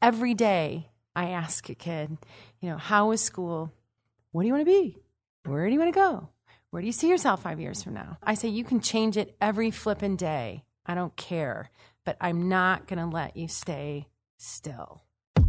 every day I ask a kid, you know, how was school? What do you want to be? Where do you want to go? Where do you see yourself five years from now? I say you can change it every flippin' day. I don't care, but I'm not going to let you stay still.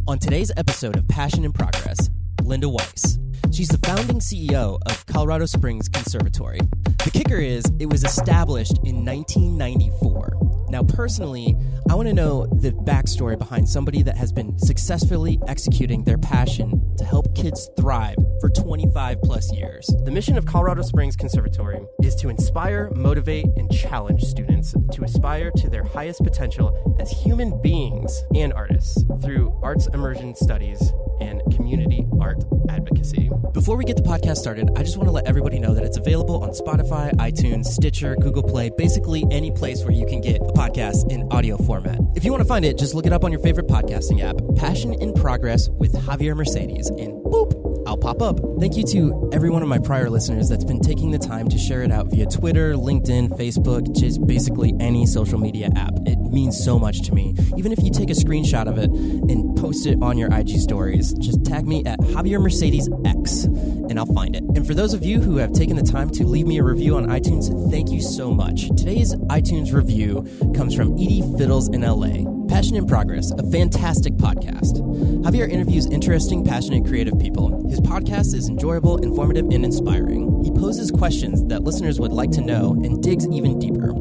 On today's episode of Passion in Progress, Linda Weiss. She's the founding CEO of Colorado Springs Conservatory. The kicker is, it was established in 1994. Now, personally, I want to know the backstory behind somebody that has been successfully executing their passion to help kids thrive for 25 plus years. The mission of Colorado Springs Conservatory is to inspire, motivate, and challenge students to aspire to their highest potential as human beings and artists through arts immersion studies and community art advocacy. Before we get the podcast started, I just want to let everybody know that it's available on Spotify, iTunes, Stitcher, Google Play, basically any place where you can get a podcast in audio format. If you want to find it, just look it up on your favorite podcasting app, Passion in Progress with Javier Mercedes, and boop, I'll pop up. Thank you to every one of my prior listeners that's been taking the time to share it out via Twitter, LinkedIn, Facebook, just basically any social media app. It means so much to me. Even if you take a screenshot of it and post it on your IG stories, just tag me at Javier Mercedes X and I'll find it. And for those of you who have taken the time to leave me a review on iTunes, thank you so much. Today's iTunes review comes from Edie Fiddles in LA. Passion in Progress, a fantastic podcast. Javier interviews interesting, passionate, creative people. His podcast is enjoyable, informative, and inspiring. He poses questions that listeners would like to know and digs even deeper.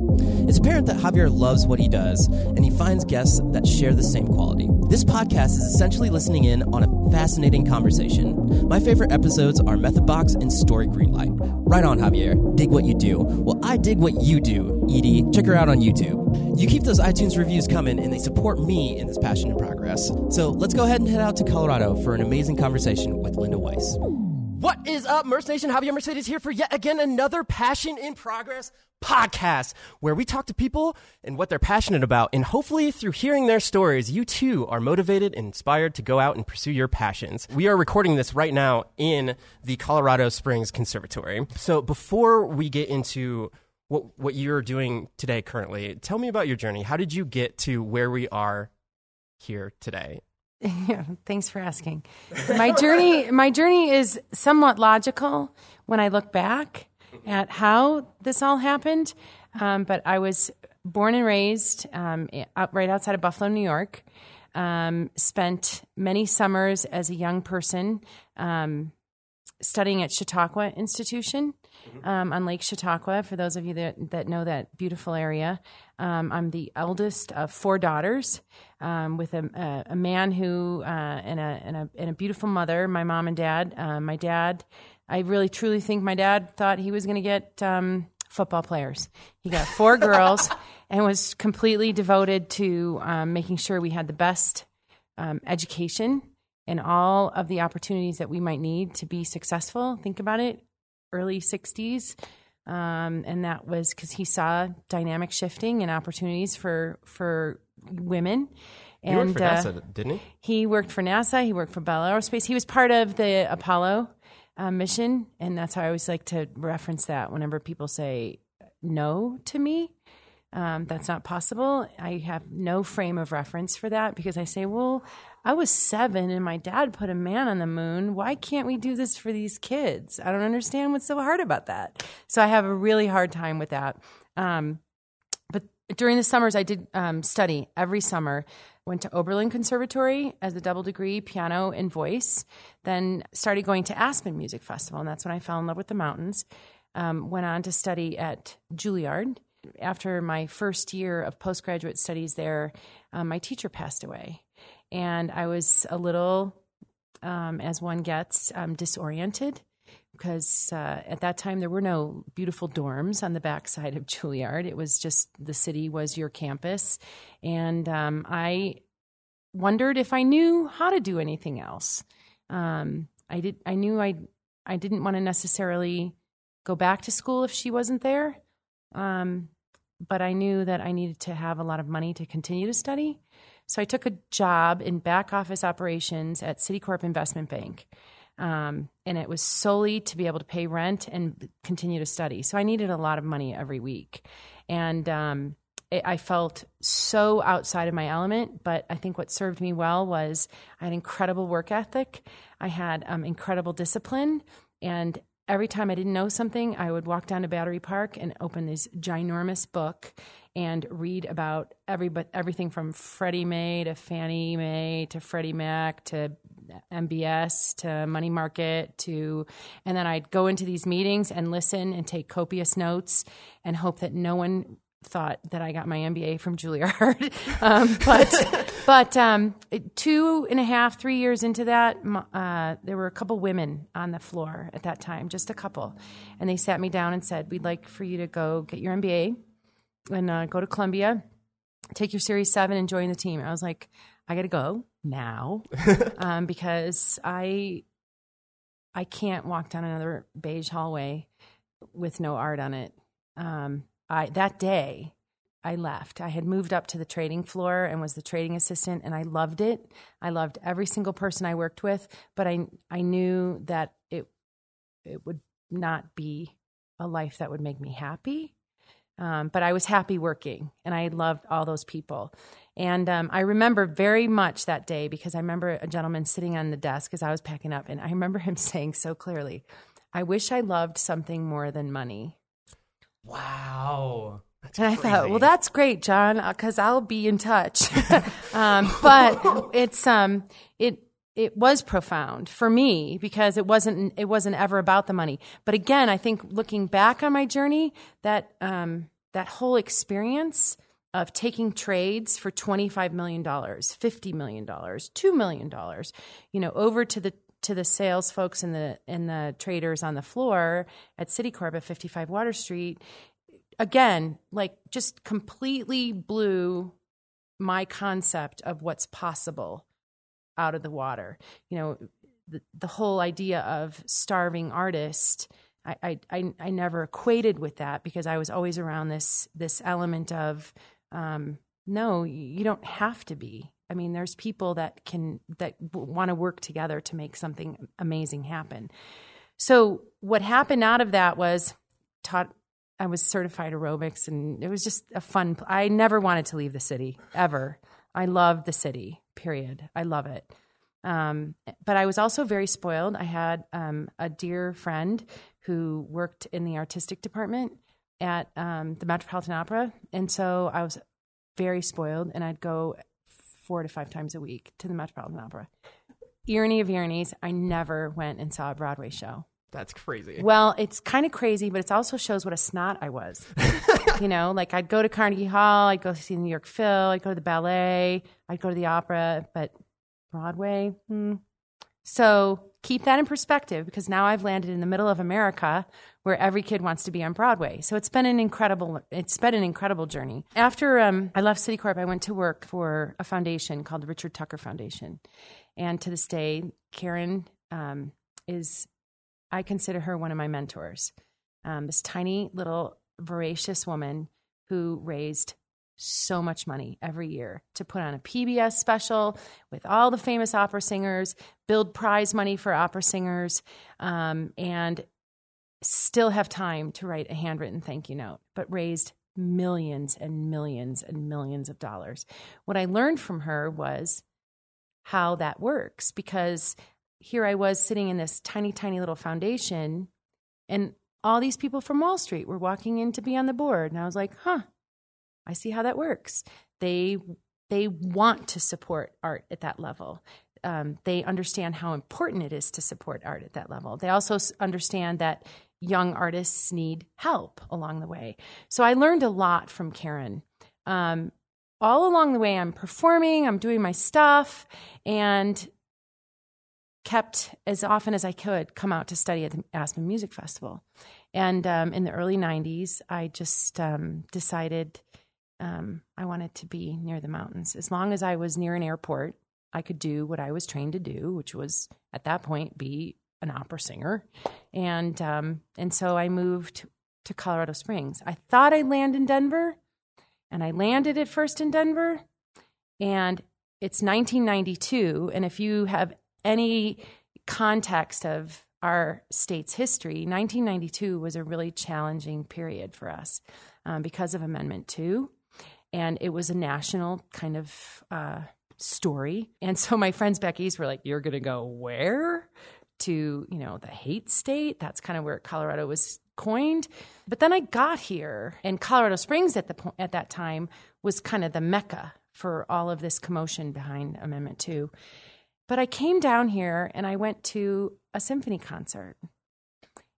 It's apparent that Javier loves what he does, and he finds guests that share the same quality. This podcast is essentially listening in on a fascinating conversation. My favorite episodes are Method Box and Story Greenlight. Right on, Javier. Dig what you do. Well, I dig what you do, Edie. Check her out on YouTube. You keep those iTunes reviews coming, and they support me in this passion and progress. So let's go ahead and head out to Colorado for an amazing conversation with Linda Weiss. What is up, Merce Nation? Javier Mercedes here for yet again another Passion in Progress podcast where we talk to people and what they're passionate about. And hopefully, through hearing their stories, you too are motivated and inspired to go out and pursue your passions. We are recording this right now in the Colorado Springs Conservatory. So, before we get into what, what you're doing today currently, tell me about your journey. How did you get to where we are here today? Yeah, thanks for asking. My journey, my journey is somewhat logical when I look back at how this all happened. Um, but I was born and raised um, right outside of Buffalo, New York. Um, spent many summers as a young person um, studying at Chautauqua Institution um, on Lake Chautauqua. For those of you that, that know that beautiful area, um, I'm the eldest of four daughters, um, with a, a, a, man who uh, and, a, and, a, and a beautiful mother. My mom and dad. Uh, my dad, I really truly think my dad thought he was going to get um, football players. He got four girls and was completely devoted to um, making sure we had the best um, education and all of the opportunities that we might need to be successful. Think about it early 60s. Um, and that was because he saw dynamic shifting and opportunities for for women. And, he worked for NASA, uh, didn't he? He worked for NASA. He worked for Bell Aerospace. He was part of the Apollo uh, mission, and that's how I always like to reference that whenever people say no to me. Um, that's not possible. I have no frame of reference for that because I say, well, I was seven and my dad put a man on the moon. Why can't we do this for these kids? I don't understand what's so hard about that. So I have a really hard time with that. Um, but during the summers, I did um, study every summer. Went to Oberlin Conservatory as a double degree, piano and voice. Then started going to Aspen Music Festival, and that's when I fell in love with the mountains. Um, went on to study at Juilliard. After my first year of postgraduate studies there, um, my teacher passed away and I was a little, um, as one gets, um, disoriented because uh, at that time there were no beautiful dorms on the backside of Juilliard. It was just the city was your campus, and um, I wondered if I knew how to do anything else. Um, I did. I knew I I didn't want to necessarily go back to school if she wasn't there. Um, but I knew that I needed to have a lot of money to continue to study. So I took a job in back office operations at Citicorp Investment Bank. Um, and it was solely to be able to pay rent and continue to study. So I needed a lot of money every week. And um, it, I felt so outside of my element. But I think what served me well was I had incredible work ethic, I had um, incredible discipline, and every time I didn't know something, I would walk down to Battery Park and open this ginormous book and read about every but everything from Freddie Mae to Fannie Mae to Freddie Mac to MBS to money market to and then I'd go into these meetings and listen and take copious notes and hope that no one thought that I got my MBA from Juilliard. um, but but um, two and a half, three years into that, uh, there were a couple women on the floor at that time, just a couple. And they sat me down and said, We'd like for you to go get your MBA and uh, go to Columbia, take your Series 7 and join the team. I was like, I got to go now um, because I I can't walk down another beige hallway with no art on it. Um, I that day I left. I had moved up to the trading floor and was the trading assistant, and I loved it. I loved every single person I worked with, but I I knew that it it would not be a life that would make me happy. Um, but I was happy working, and I loved all those people. And um, I remember very much that day because I remember a gentleman sitting on the desk as I was packing up, and I remember him saying so clearly, "I wish I loved something more than money." Wow. That's and crazy. I thought, well, that's great, John, because I'll be in touch. um, but it's um, it it was profound for me because it wasn't it wasn't ever about the money. But again, I think looking back on my journey, that um, that whole experience of taking trades for $25 million, $50 million, $2 million, you know, over to the to the sales folks and the and the traders on the floor at Citicorp at 55 Water Street, again, like just completely blew my concept of what's possible out of the water. You know, the, the whole idea of starving artist. I, I, I never equated with that because I was always around this this element of um, no, you don't have to be. I mean, there's people that can that want to work together to make something amazing happen. So what happened out of that was taught I was certified aerobics, and it was just a fun. I never wanted to leave the city ever. I love the city. Period. I love it. Um, but I was also very spoiled. I had um, a dear friend who worked in the artistic department at um, the Metropolitan Opera, and so I was very spoiled. And I'd go four to five times a week to the Metropolitan Opera. Irony of ironies, I never went and saw a Broadway show. That's crazy. Well, it's kind of crazy, but it also shows what a snot I was. you know, like I'd go to Carnegie Hall, I'd go see the New York Phil, I'd go to the ballet, I'd go to the opera, but Broadway. Hmm. So keep that in perspective because now I've landed in the middle of America where every kid wants to be on Broadway. So it's been an incredible it's been an incredible journey. After um, I left Citicorp, I went to work for a foundation called the Richard Tucker Foundation, and to this day, Karen um, is I consider her one of my mentors. Um, this tiny little voracious woman who raised so much money every year to put on a PBS special with all the famous opera singers, build prize money for opera singers, um, and still have time to write a handwritten thank you note, but raised millions and millions and millions of dollars. What I learned from her was how that works because here I was sitting in this tiny, tiny little foundation, and all these people from Wall Street were walking in to be on the board. And I was like, huh, I see how that works. They they want to support art at that level. Um, they understand how important it is to support art at that level. They also understand that young artists need help along the way. So I learned a lot from Karen. Um, all along the way, I'm performing, I'm doing my stuff, and kept as often as I could come out to study at the Aspen Music Festival. And um, in the early 90s, I just um, decided um, I wanted to be near the mountains. As long as I was near an airport, I could do what I was trained to do, which was at that point be an opera singer. And um, and so I moved to Colorado Springs. I thought I'd land in Denver, and I landed at first in Denver. And it's 1992, and if you have any context of our state's history, 1992 was a really challenging period for us um, because of Amendment 2. and it was a national kind of uh, story. And so my friends Becky's were like, "You're going to go where?" To you know the hate state. That's kind of where Colorado was coined. But then I got here, and Colorado Springs at the po- at that time was kind of the mecca for all of this commotion behind Amendment Two. But I came down here and I went to a symphony concert,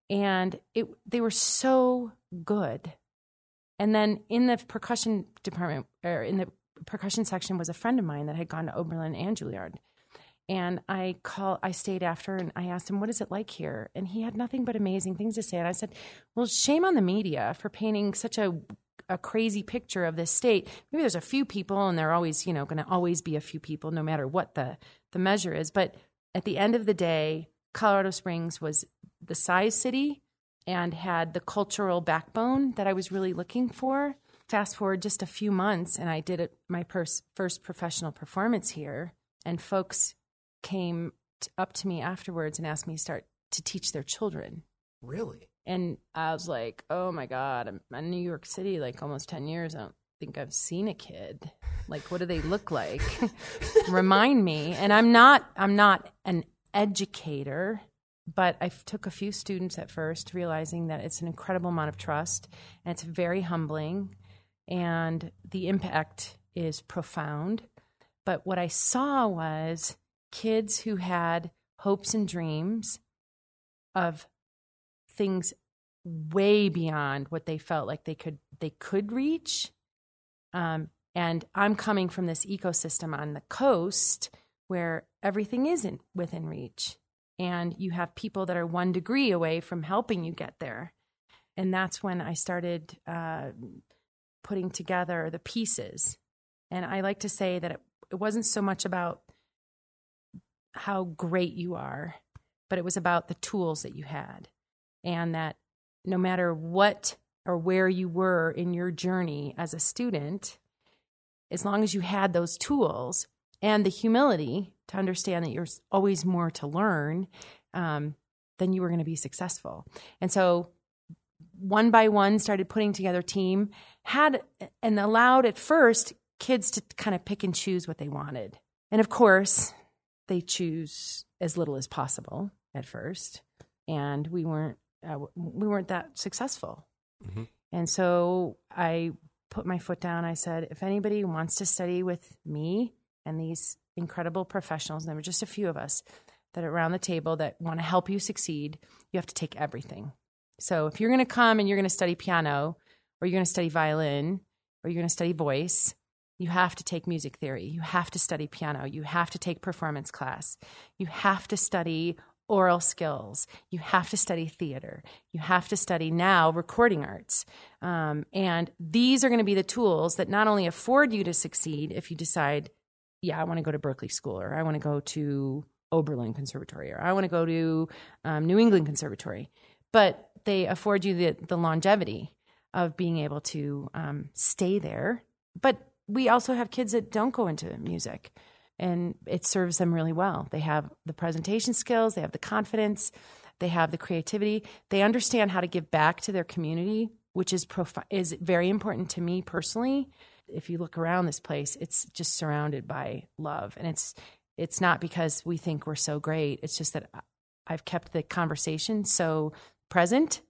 and it they were so good. And then in the percussion department, or in the percussion section, was a friend of mine that had gone to Oberlin and Juilliard. And I call, I stayed after, and I asked him, "What is it like here?" And he had nothing but amazing things to say. And I said, "Well, shame on the media for painting such a a crazy picture of this state. Maybe there's a few people, and there are always, you know, going to always be a few people, no matter what the the measure is. But at the end of the day, Colorado Springs was the size city and had the cultural backbone that I was really looking for. Fast forward just a few months, and I did it, my pers- first professional performance here, and folks came t- up to me afterwards and asked me to start to teach their children. Really? And I was like, oh my God, I'm in New York City like almost 10 years. I don't think I've seen a kid. Like, what do they look like? Remind me. And I'm not, I'm not an educator, but I took a few students at first, realizing that it's an incredible amount of trust and it's very humbling and the impact is profound. But what I saw was kids who had hopes and dreams of things way beyond what they felt like they could they could reach. Um, and i'm coming from this ecosystem on the coast where everything isn't within reach. And you have people that are one degree away from helping you get there. And that's when i started uh, putting together the pieces. And i like to say that it, it wasn't so much about how great you are but it was about the tools that you had and that no matter what or where you were in your journey as a student, as long as you had those tools and the humility to understand that there's always more to learn, um, then you were going to be successful. And so, one by one, started putting together team, had and allowed at first kids to kind of pick and choose what they wanted. And of course, they choose as little as possible at first. And we weren't uh, we weren't that successful. Mm-hmm. And so I put my foot down. I said, if anybody wants to study with me and these incredible professionals, and there were just a few of us that are around the table that want to help you succeed, you have to take everything. So if you're going to come and you're going to study piano, or you're going to study violin, or you're going to study voice, you have to take music theory. You have to study piano. You have to take performance class. You have to study aural skills. You have to study theater. You have to study now recording arts. Um, and these are going to be the tools that not only afford you to succeed if you decide, yeah, I want to go to Berklee School or I want to go to Oberlin Conservatory or I want to go to um, New England Conservatory, but they afford you the, the longevity of being able to um, stay there. But we also have kids that don't go into music and it serves them really well. They have the presentation skills, they have the confidence, they have the creativity, they understand how to give back to their community, which is profi- is very important to me personally. If you look around this place, it's just surrounded by love, and it's it's not because we think we're so great. It's just that I've kept the conversation so present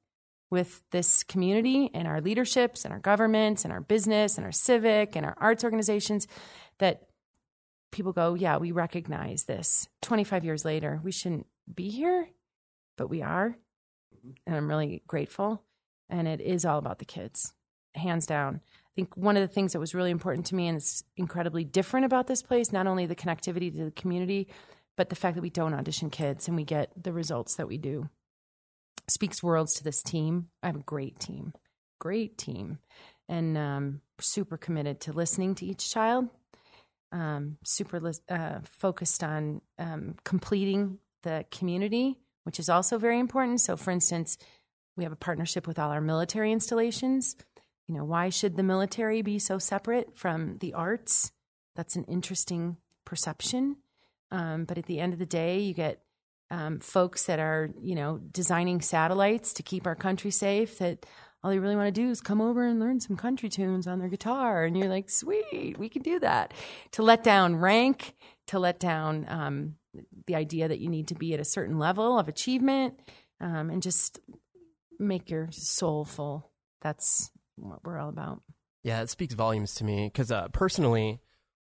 with this community and our leaderships and our governments and our business and our civic and our arts organizations that people go, yeah, we recognize this. 25 years later, we shouldn't be here, but we are. And I'm really grateful. And it is all about the kids, hands down. I think one of the things that was really important to me and it's incredibly different about this place, not only the connectivity to the community, but the fact that we don't audition kids and we get the results that we do. Speaks worlds to this team. I have a great team, great team, and um, super committed to listening to each child um, super uh, focused on um, completing the community, which is also very important. So, for instance, we have a partnership with all our military installations. You know, why should the military be so separate from the arts? That's an interesting perception. Um, but at the end of the day, you get um, folks that are, you know, designing satellites to keep our country safe that all they really want to do is come over and learn some country tunes on their guitar. And you're like, sweet, we can do that. To let down rank, to let down um, the idea that you need to be at a certain level of achievement, um, and just make your soul full. That's what we're all about. Yeah, it speaks volumes to me because uh, personally,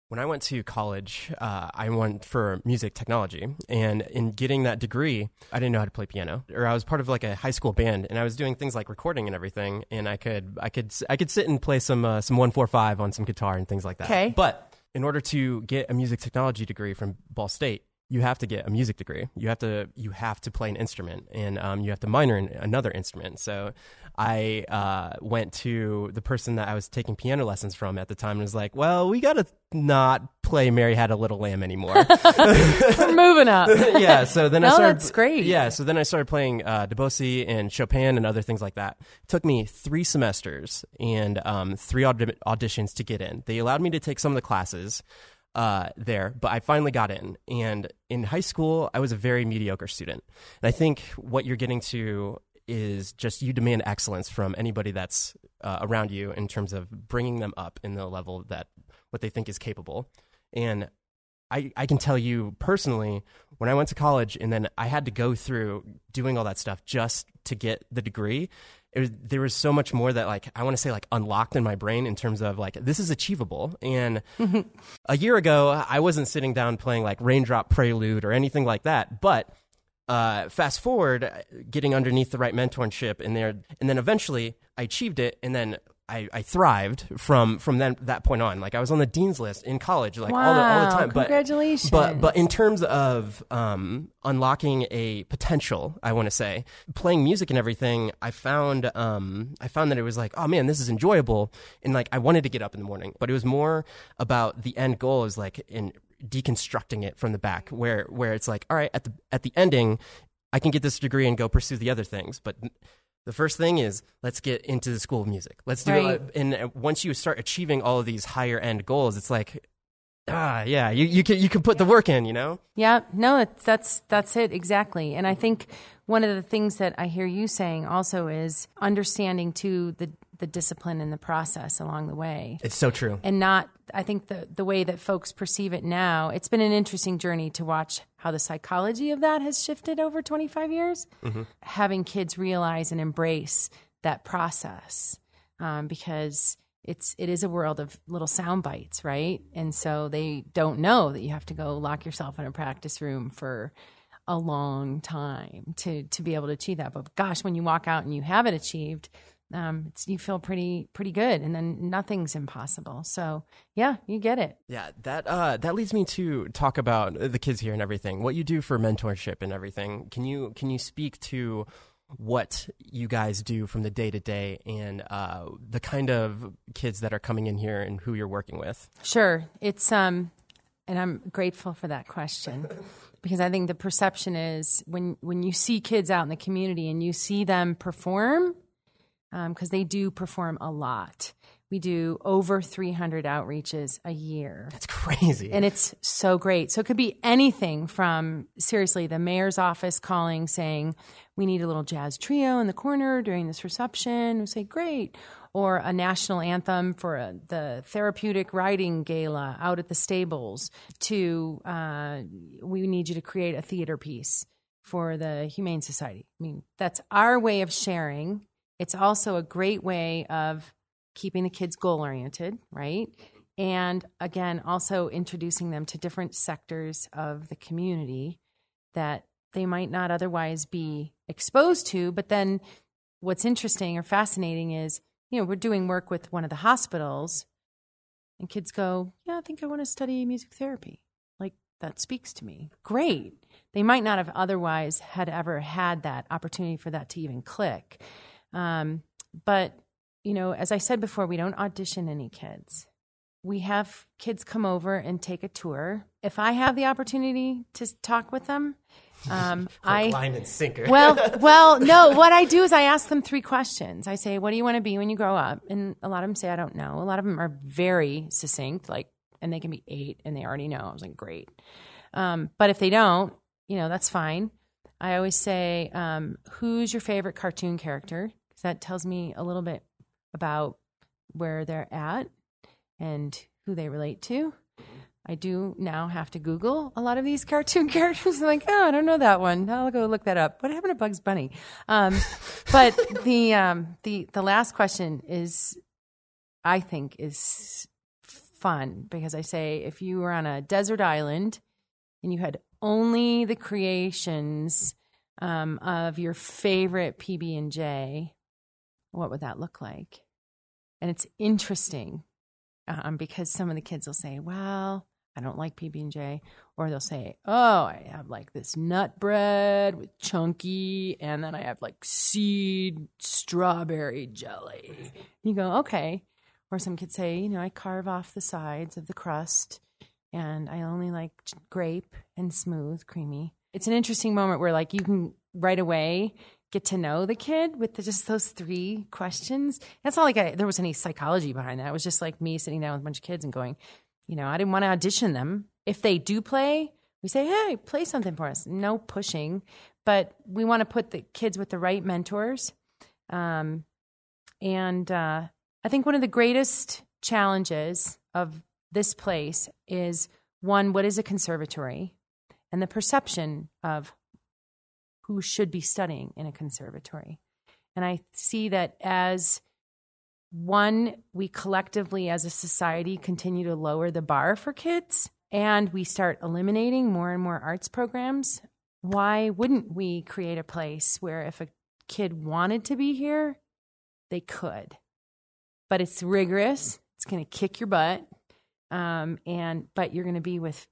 when I went to college, uh, I went for music technology, and in getting that degree, I didn't know how to play piano, or I was part of like a high school band, and I was doing things like recording and everything, and I could, I could, I could sit and play some uh, some one four five on some guitar and things like that. Okay. But in order to get a music technology degree from Ball State, you have to get a music degree. You have to you have to play an instrument, and um, you have to minor in another instrument. So I uh, went to the person that I was taking piano lessons from at the time and was like, "Well, we got to not play Mary Had a Little Lamb anymore." We're moving up. yeah. So then I started. that's great. Yeah. So then I started playing uh, Debussy and Chopin and other things like that. It took me three semesters and um, three aud- auditions to get in. They allowed me to take some of the classes uh, there, but I finally got in. And in high school, I was a very mediocre student. And I think what you're getting to is just you demand excellence from anybody that's uh, around you in terms of bringing them up in the level that what they think is capable. And I, I can tell you personally, when I went to college and then I had to go through doing all that stuff just to get the degree, it was, there was so much more that like I want to say like unlocked in my brain in terms of like this is achievable. And a year ago, I wasn't sitting down playing like Raindrop Prelude or anything like that, but uh, fast forward, getting underneath the right mentorship, and there, and then eventually I achieved it, and then I, I thrived from from then that point on. Like I was on the dean's list in college, like all the all the Wow, time. But congratulations. But but in terms of um, unlocking a potential, I want to say playing music and everything, I found um, I found that it was like, oh man, this is enjoyable, and like I wanted to get up in the morning, but it was more about the end goal is like in deconstructing it from the back, where where it's like, all right, at the at the ending, I can get this degree and go pursue the other things, but. The first thing is let's get into the school of music. Let's do Right. it. And uh, once you start achieving all of these higher end goals, it's like, ah, yeah, you, you can you can put the work in, you know. Yeah, no, it's, that's that's it exactly. And I think one of the things that I hear you saying also is understanding too the the discipline and the process along the way. It's so true. and not i think the the way that folks perceive it now it's been an interesting journey to watch how the psychology of that has shifted over 25 years having kids realize and embrace that process um, because it's it is a world of little sound bites right and so they don't know that you have to go lock yourself in a practice room for a long time to to be able to achieve that but gosh when you walk out and you have it achieved um, it's, you feel pretty pretty good, and then nothing's impossible. So yeah, you get it. Yeah, that uh, that leads me to talk about the kids here and everything. What you do for mentorship and everything. Can you can you speak to what you guys do from the day to day and uh, the kind of kids that are coming in here and who you're working with? Sure, it's um, and I'm grateful for that question because I think the perception is when when you see kids out in the community and you see them perform, because they do perform a lot. We do over 300 outreaches a year. That's crazy. And it's so great. So it could be anything from seriously the mayor's office calling saying, we need a little jazz trio in the corner during this reception. We say, great. Or a national anthem for a, the therapeutic riding gala out at the stables, to uh, we need you to create a theater piece for the Humane Society. I mean, that's our way of sharing. It's also a great way of keeping the kids goal oriented, right? And again, also introducing them to different sectors of the community that they might not otherwise be exposed to. But then what's interesting or fascinating is, you know, we're doing work with one of the hospitals, and kids go, Yeah, I think I want to study music therapy. Like, that speaks to me. Great. They might not have otherwise had ever had that opportunity for that to even click. Um, but you know, as I said before, we don't audition any kids. We have kids come over and take a tour. If I have the opportunity to talk with them, um, I line and sinker. well, well, no. What I do is I ask them three questions. I say, "What do you want to be when you grow up?" And a lot of them say, "I don't know." A lot of them are very succinct, like, and they can be eight and they already know. I was like, "Great," um, but if they don't, you know, that's fine. I always say, um, "Who's your favorite cartoon character?" because that tells me a little bit about where they're at and who they relate to. I do now have to Google a lot of these cartoon characters. I'm like, oh, I don't know that one. I'll go look that up. What happened to Bugs Bunny? Um, but the um, the the last question is, I think, is fun because I say if you were on a desert island and you had only the creations um, of your favorite PB and J, what would that look like? And it's interesting um, because some of the kids will say, "Well, I don't like PB and J," or they'll say, "Oh, I have like this nut bread with chunky, and then I have like seed strawberry jelly." You go, "Okay." Or some kids say, "You know, I carve off the sides of the crust, and I only like grape and smooth, creamy." It's an interesting moment where like you can right away get to know the kid with the, just those three questions. It's not like I, there was any psychology behind that. It was just like me sitting down with a bunch of kids and going, you know, I didn't want to audition them. If they do play, we say, hey, play something for us. No pushing, but we want to put the kids with the right mentors. Um, and uh, I think one of the greatest challenges of this place is one, what is a conservatory? And the perception of who should be studying in a conservatory. And I see that as one, we collectively as a society continue to lower the bar for kids and we start eliminating more and more arts programs. Why wouldn't we create a place where if a kid wanted to be here, they could? But it's rigorous, it's going to kick your butt. Um, and but you're going to be with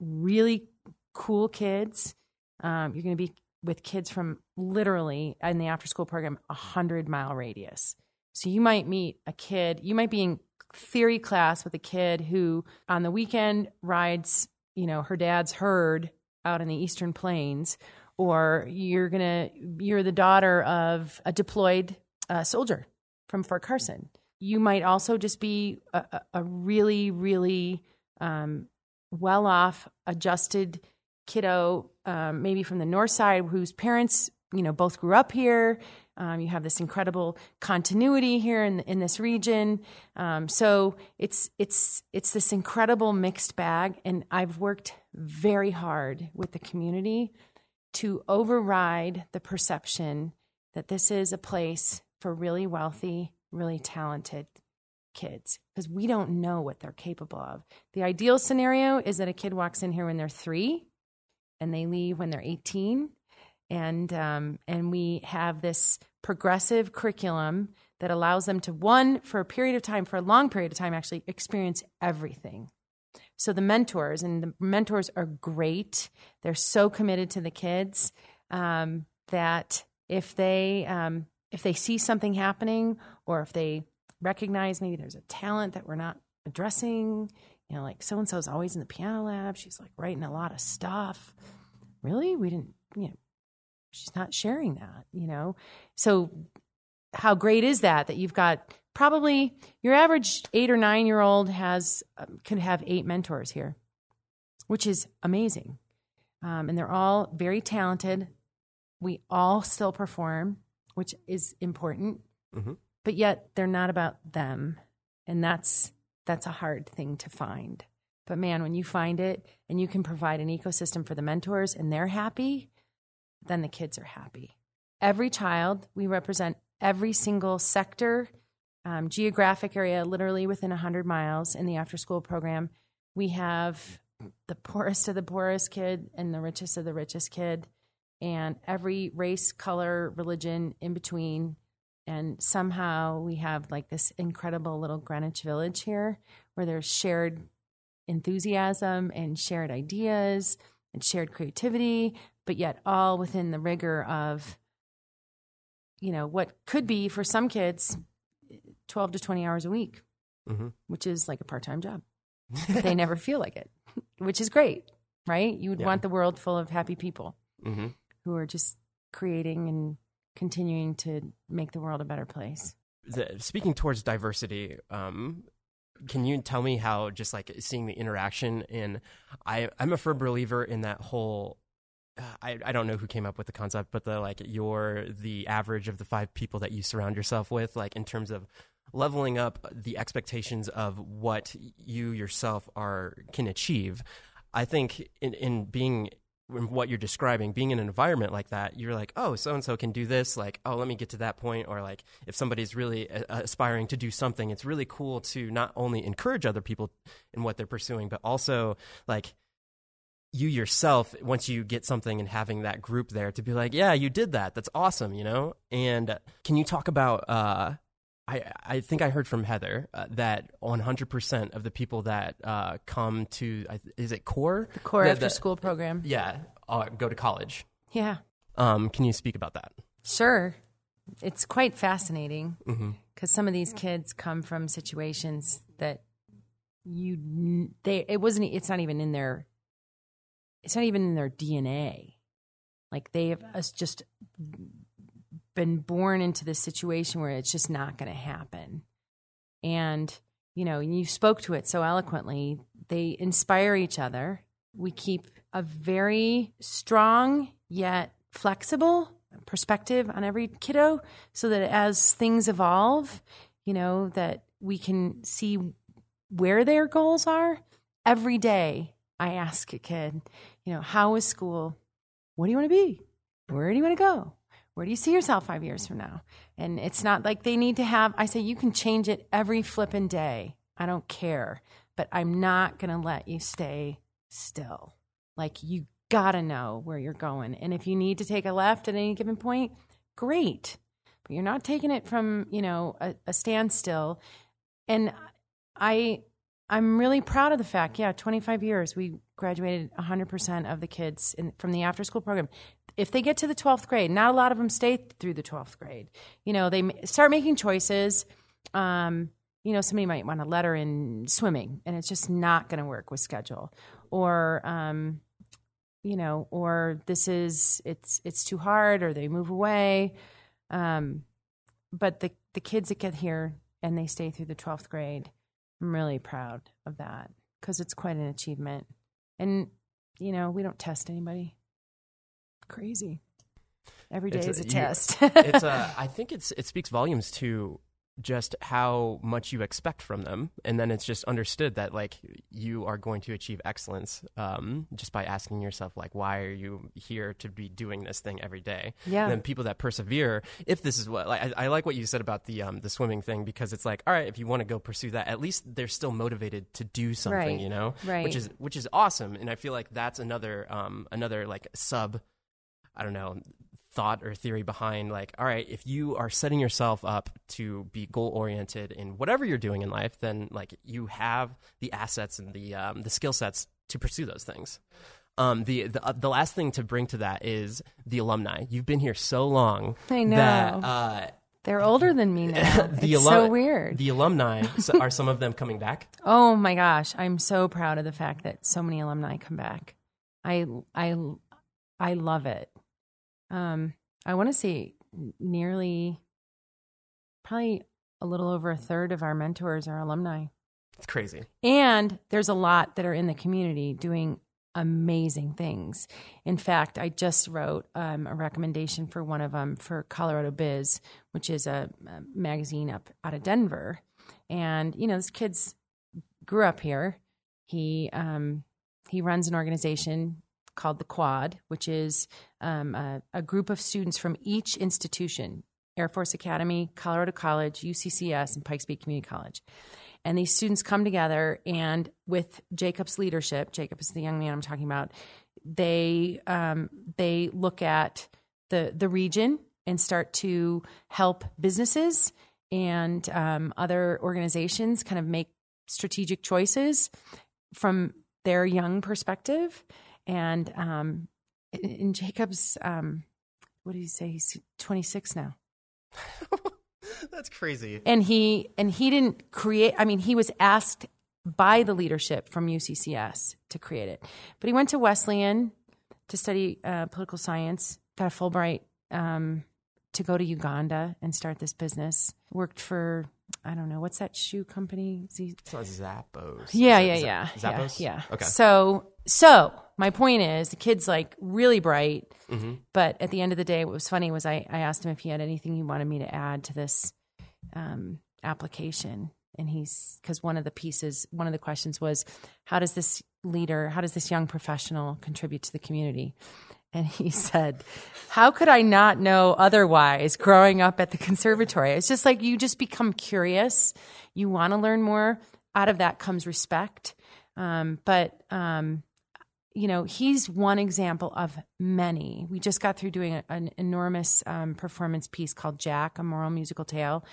really cool kids. Um, you're going to be with kids from literally in the after school program a hundred mile radius. So you might meet a kid, you might be in theory class with a kid who on the weekend rides, you know, her dad's herd out in the eastern plains, or you're gonna you're the daughter of a deployed uh, soldier from Fort Carson. You might also just be a, a really, really um, well off, adjusted kiddo, um, maybe from the north side, whose parents, you know, both grew up here. Um, you have this incredible continuity here in in this region. Um, so it's it's it's this incredible mixed bag, and I've worked very hard with the community to override the perception that this is a place for really wealthy, really talented kids because we don't know what they're capable of. The ideal scenario is that a kid walks in here when they're three and they leave when they're 18 and um, and we have this progressive curriculum that allows them to one for a period of time for a long period of time actually experience everything. So the mentors and the mentors are great. They're so committed to the kids um, that if they um, if they see something happening or if they recognize maybe there's a talent that we're not addressing you know, like so and so is always in the piano lab. She's like writing a lot of stuff. Really? We didn't, you know, she's not sharing that, you know? So, how great is that? That you've got probably your average eight or nine year old has, um, can have eight mentors here, which is amazing. Um, and they're all very talented. We all still perform, which is important, mm-hmm. but yet they're not about them. And that's that's a hard thing to find. But man, when you find it and you can provide an ecosystem for the mentors and they're happy, then the kids are happy. Every child, we represent every single sector, um, geographic area, literally within 100 miles in the after school program. We have the poorest of the poorest kid and the richest of the richest kid, and every race, color, religion in between and somehow we have like this incredible little Greenwich Village here where there's shared enthusiasm and shared ideas and shared creativity, but yet all within the rigor of, you know, what could be for some kids 12 to 20 hours a week, mm-hmm. which is like a part time job. they never feel like it, which is great, right? You would yeah. want the world full of happy people mm-hmm. Who are just creating and continuing to make the world a better place. The, speaking towards diversity, um, can you tell me how just like seeing the interaction in I I'm a firm believer in that whole I, I don't know who came up with the concept, but the like you're the average of the five people that you surround yourself with, like in terms of leveling up the expectations of what you yourself are can achieve. I think in, in being in what you're describing, being in an environment like that, you're like, oh, so and so can do this. Like, oh, let me get to that point. Or like, if somebody's really uh, aspiring to do something, it's really cool to not only encourage other people in what they're pursuing, but also like you yourself once you get something and having that group there to be like yeah you did that that's awesome you know and can you talk about uh I, I think I heard from Heather uh, that 100% of the people that uh, come to, is it CORE? The CORE the, after the, school program. Yeah, uh, go to college. Yeah. Um, can you speak about that? Sure. It's quite fascinating because mm-hmm. some of these kids come from situations that you, they, it wasn't, it's not even in their it's not even in their DNA. Like they have just been born into this situation where it's just not going to happen. And, you know, you spoke to it so eloquently. They inspire each other. We keep a very strong yet flexible perspective on every kiddo so that as things evolve, you know, that we can see where their goals are every day I ask a kid, you know, how is school? What do you want to be? Where do you want to go? Where do you see yourself five years from now? And it's not like they need to have, I say, you can change it every flipping day. I don't care, but I'm not going to let you stay still. Like, you got to know where you're going. And if you need to take a left at any given point, great. But you're not taking it from, you know, a, a standstill. And I, I'm really proud of the fact, yeah, 25 years, we graduated 100% of the kids in, from the after school program. If they get to the 12th grade, not a lot of them stay through the 12th grade. You know, they start making choices. Um, you know, somebody might want a letter in swimming, and it's just not going to work with schedule. Or, um, you know, or this is it's it's too hard, or they move away. Um, but the the kids that get here and they stay through the 12th grade I'm really proud of that because it's quite an achievement. And, you know, we don't test anybody. Crazy. Every day it's is a, a test. it's a, I think it's, it speaks volumes to just how much you expect from them and then it's just understood that like you are going to achieve excellence um, just by asking yourself like why are you here to be doing this thing every day yeah and then people that persevere if this is what like I, I like what you said about the um, the swimming thing because it's like all right if you want to go pursue that at least they're still motivated to do something right. you know right which is which is awesome and I feel like that's another um, another like sub I don't know thought or theory behind like all right if you are setting yourself up to be goal oriented in whatever you're doing in life then like you have the assets and the um, the skill sets to pursue those things um, the the, uh, the last thing to bring to that is the alumni you've been here so long I know that uh, they're older than me now. the it's so weird. The alumni are some of them coming back? Oh my gosh, I'm so proud of the fact that so many alumni come back. I I I love it. Um, I want to say nearly, probably a little over a third of our mentors are alumni. It's crazy. And there's a lot that are in the community doing amazing things. In fact, I just wrote um, a recommendation for one of them for Colorado Biz, which is a, a, magazine up out of Denver. And you know, this kid's grew up here. He um, he runs an organization called the Quad, which is um, a, a group of students from each institution Air Force Academy, Colorado College, UCCS, and Pikes Peak Community College. And these students come together, and with Jacob's leadership, Jacob is the young man I'm talking about. They um, they look at the the region and start to help businesses and um, other organizations kind of make strategic choices from their young perspective and um, in Jacob's, um, what did he say? He's 26 now. That's crazy. And he and he didn't create. I mean, he was asked by the leadership from UCCS to create it, but he went to Wesleyan to study uh, political science. Got a Fulbright um, to go to Uganda and start this business. Worked for I don't know what's that shoe company? Z- So Zappos. yeah, yeah, yeah, Zappos. yeah, yeah. Okay. So, so my point is, the kid's like really bright, Mm-hmm. but at the end of the day, what was funny was I, I asked him if he had anything he wanted me to add to this um, application, and he's because one of the pieces, one of the questions was, how does this leader, how does this young professional contribute to the community? And he said, How could I not know otherwise growing up at the conservatory? It's just like you just become curious. You want to learn more. Out of that comes respect. Um, but, um, you know, he's one example of many. We just got through doing an enormous um, performance piece called Jack, a moral musical tale.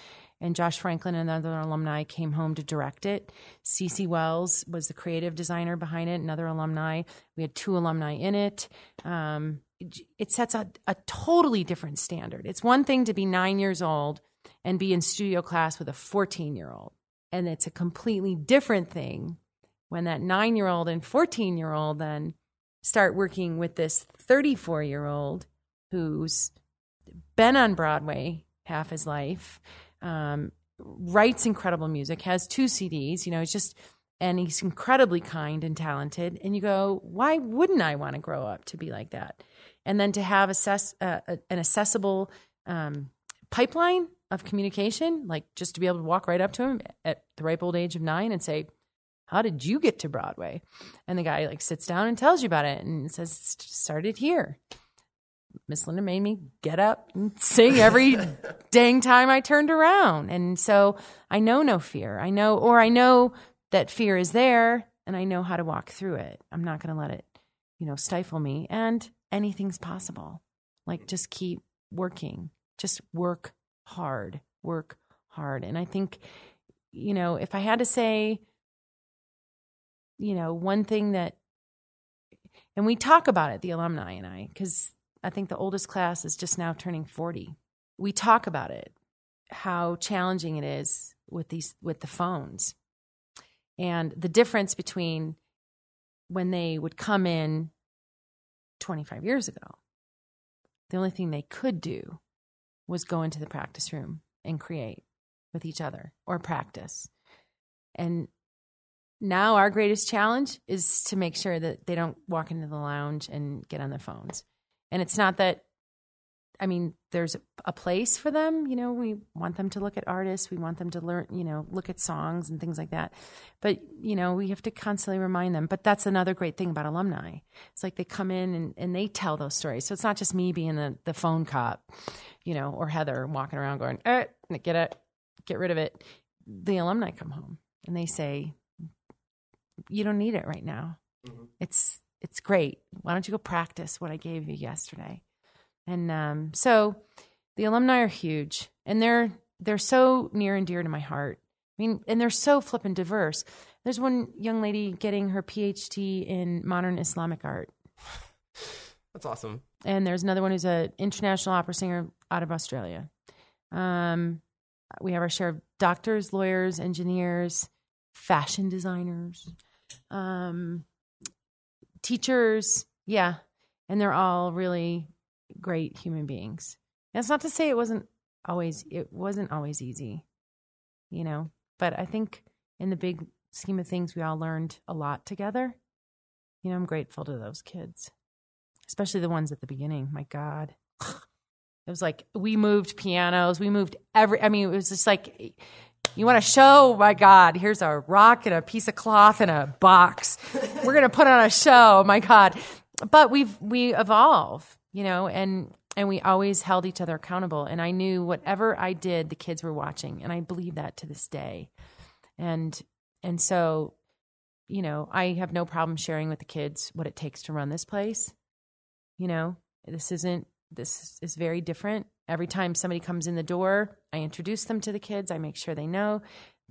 And Josh Franklin another alumni came home to direct it. Cece Wells was the creative designer behind it, another alumni. We had two alumni in it. Um, it, it sets a, a totally different standard. It's one thing to be nine years old and be in studio class with a 14 year old. And it's a completely different thing when that nine year old and 14 year old then start working with this 34 year old who's been on Broadway half his life, um, writes incredible music, has two CDs, you know, it's just, and he's incredibly kind and talented. And you go, why wouldn't I want to grow up to be like that? And then to have assess, uh, an accessible um, pipeline of communication, like just to be able to walk right up to him at the ripe old age of nine and say, how did you get to Broadway? And the guy like sits down and tells you about it and says, started here. Miss Linda made me get up and sing every dang time I turned around. And so I know no fear. I know, or I know that fear is there and I know how to walk through it. I'm not going to let it, you know, stifle me. And anything's possible. Like just keep working, just work hard, work hard. And I think, you know, if I had to say, you know, one thing that, and we talk about it, the alumni and I, because I think the oldest class is just now turning 40. We talk about it, how challenging it is with these, with the phones and the difference between when they would come in 25 years ago. The only thing they could do was go into the practice room and create with each other or practice. And now our greatest challenge is to make sure that they don't walk into the lounge and get on their phones. And it's not that, I mean, there's a place for them. You know, we want them to look at artists, we want them to learn, you know, look at songs and things like that. But, you know, we have to constantly remind them. But that's another great thing about alumni. It's like they come in and, and they tell those stories. So it's not just me being the, the phone cop, you know, or Heather walking around going, eh, get it, get rid of it. The alumni come home and they say, you don't need it right now. Mm-hmm. It's it's great. Why don't you go practice what I gave you yesterday? And um, so the alumni are huge, and they're they're so near and dear to my heart. I mean, and they're so flippin' diverse. There's one young lady getting her PhD in modern Islamic art. That's awesome. And there's another one who's an international opera singer out of Australia. Um, we have our share of doctors, lawyers, engineers, fashion designers, um, teachers. Yeah. And they're all really great human beings. That's not to say it wasn't always, it wasn't always easy, you know, but I think in the big scheme of things, we all learned a lot together. You know, I'm grateful to those kids, especially the ones at the beginning. My God. It was like we moved pianos, we moved every. I mean, it was just like you want to show. My God, here's a rock and a piece of cloth and a box. We're gonna put on a show. My God, but we've we evolve, you know, and and we always held each other accountable. And I knew whatever I did, the kids were watching, and I believe that to this day. And and so, you know, I have no problem sharing with the kids what it takes to run this place. You know, this isn't this is very different. Every time somebody comes in the door, I introduce them to the kids. I make sure they know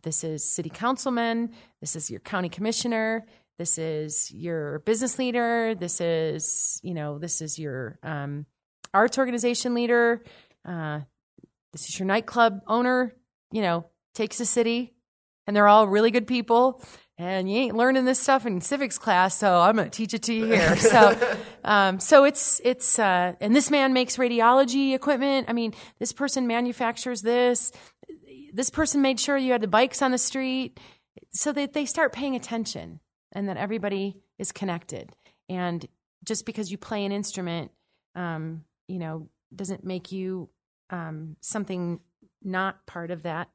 this is city councilman, this is your county commissioner, this is your business leader, this is, you know, this is your um, arts organization leader, uh, this is your nightclub owner, you know, takes the city, and they're all really good people. And you ain't learning this stuff in civics class, so I'm going to teach it to you here. So, um, so it's it's uh, and this man makes radiology equipment. I mean, this person manufactures this. This person made sure you had the bikes on the street, so that they start paying attention and that everybody is connected. And just because you play an instrument, um, you know, doesn't make you um, something not part of that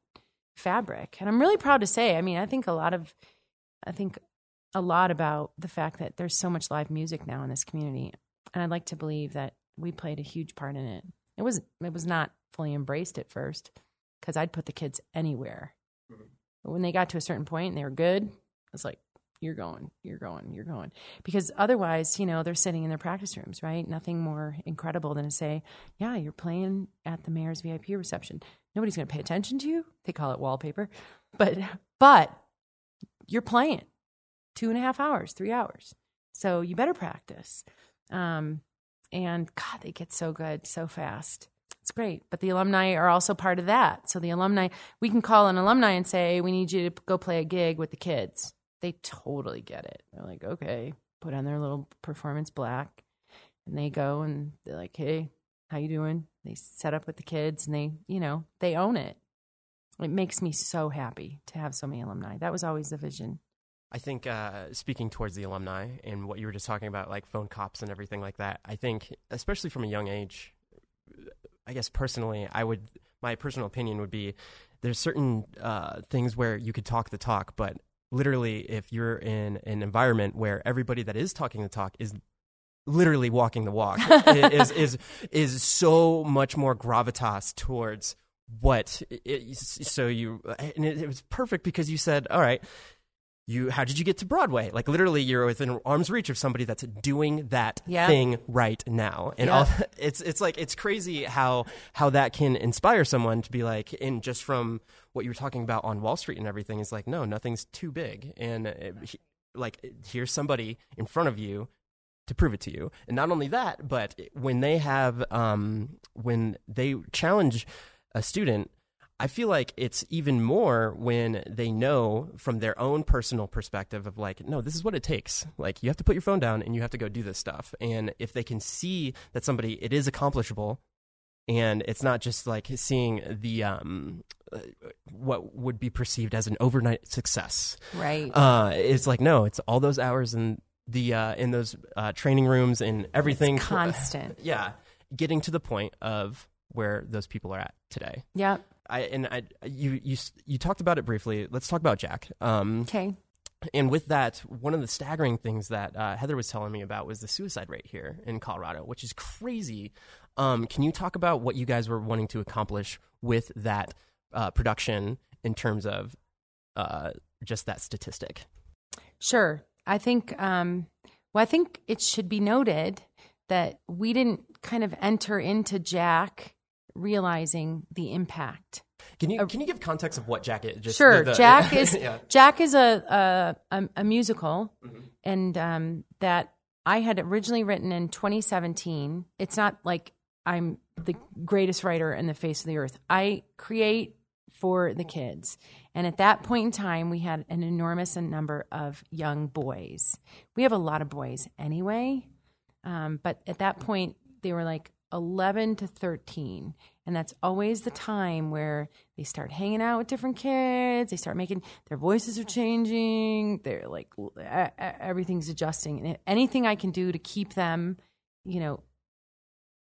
fabric. And I'm really proud to say, I mean, I think a lot of I think a lot about the fact that there's so much live music now in this community, and I'd like to believe that we played a huge part in it. It was it was not fully embraced at first because I'd put the kids anywhere. Mm-hmm. But when they got to a certain point and they were good, it's like, "You're going, you're going, you're going," because otherwise, you know, they're sitting in their practice rooms, right? Nothing more incredible than to say, "Yeah, you're playing at the mayor's VIP reception." Nobody's going to pay attention to you. They call it wallpaper, but but you're playing two and a half hours, three hours. So you better practice. Um, and God, they get so good so fast. It's great. But the alumni are also part of that. So the alumni, we can call an alumni and say, we need you to go play a gig with the kids. They totally get it. They're like, okay, put on their little performance black. And they go and they're like, hey, how you doing? They set up with the kids and they, you know, they own it it makes me so happy to have so many alumni. That was always the vision. I think uh, speaking towards the alumni and what you were just talking about, like phone cops and everything like that, I think, especially from a young age, I guess personally, I would, my personal opinion would be there's certain uh, things where you could talk the talk, but literally, if you're in an environment where everybody that is talking the talk is literally walking the walk, is, is, is so much more gravitas towards what it, so you and it, it was perfect because you said all right you how did you get to broadway like literally you're within arm's reach of somebody that's doing that yeah. thing right now and yeah. all it's it's like it's crazy how how that can inspire someone to be like in just from what you were talking about on wall street and everything is like no nothing's too big and it, like here's somebody in front of you to prove it to you and not only that but when they have um when they challenge a student, I feel like it's even more when they know from their own personal perspective of like, no, this is what it takes. Like, you have to put your phone down and you have to go do this stuff. And if they can see that somebody, it is accomplishable, and it's not just like seeing the um, uh, what would be perceived as an overnight success. Right. Uh, it's like no, it's all those hours in the uh, in those uh, training rooms and everything. It's constant. yeah, getting to the point of where those people are at today. Yeah. I and I you you you talked about it briefly. Let's talk about Jack. Um, okay. And with that, one of the staggering things that uh, Heather was telling me about was the suicide rate here in Colorado, which is crazy. Um, can you talk about what you guys were wanting to accomplish with that uh, production in terms of uh, just that statistic? Sure. I think. Um, well, I think it should be noted that we didn't kind of enter into Jack realizing the impact. Can you can you give context of what Jack is? Just sure, the, Jack is yeah. Jack is a a, a musical, mm-hmm. and um, that I had originally written in 2017. It's not like I'm the greatest writer in the face of the earth. I create for the kids, and at that point in time, we had an enormous number of young boys. We have a lot of boys anyway, um, but at that point, they were like 11 to 13. And that's always the time where they start hanging out with different kids. They start making their voices are changing. They're like, everything's adjusting. And anything I can do to keep them, you know,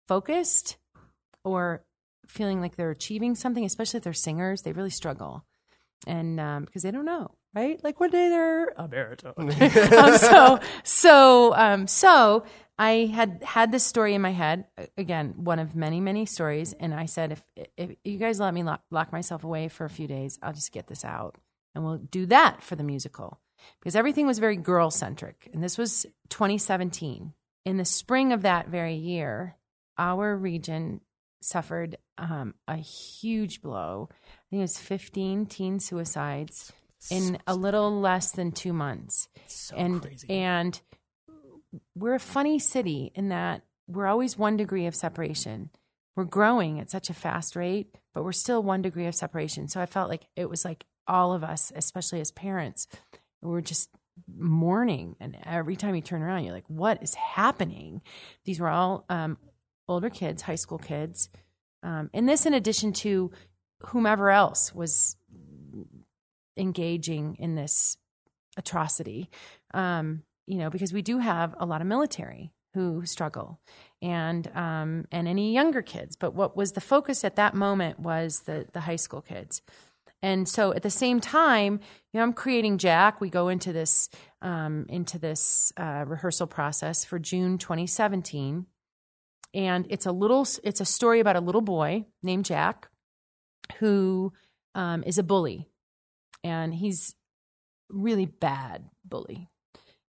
focused or feeling like they're achieving something, especially if they're singers, they really struggle. And um, because they don't know, right? Like one day they're a baritone. um, so, so, um, so I had had this story in my head again, one of many, many stories, and I said, if if you guys let me lock, lock myself away for a few days, I'll just get this out, and we'll do that for the musical because everything was very girl centric, and this was 2017. In the spring of that very year, our region suffered um, a huge blow. I think it was 15 teen suicides in a little less than two months, so and crazy. and we're a funny city in that we're always one degree of separation. We're growing at such a fast rate, but we're still one degree of separation. So I felt like it was like all of us, especially as parents, We're just mourning. And every time you turn around, you're like, what is happening? These were all um, older kids, high school kids. Um, and this, in addition to whomever else was engaging in this atrocity, um, you know, because we do have a lot of military who struggle and um, and any younger kids. But what was the focus at that moment was the the high school kids. And so at the same time, you know, I'm creating Jack. We go into this um, into this uh, rehearsal process for June 2017, and it's a little it's a story about a little boy named Jack who um, is a bully, and he's really bad bully.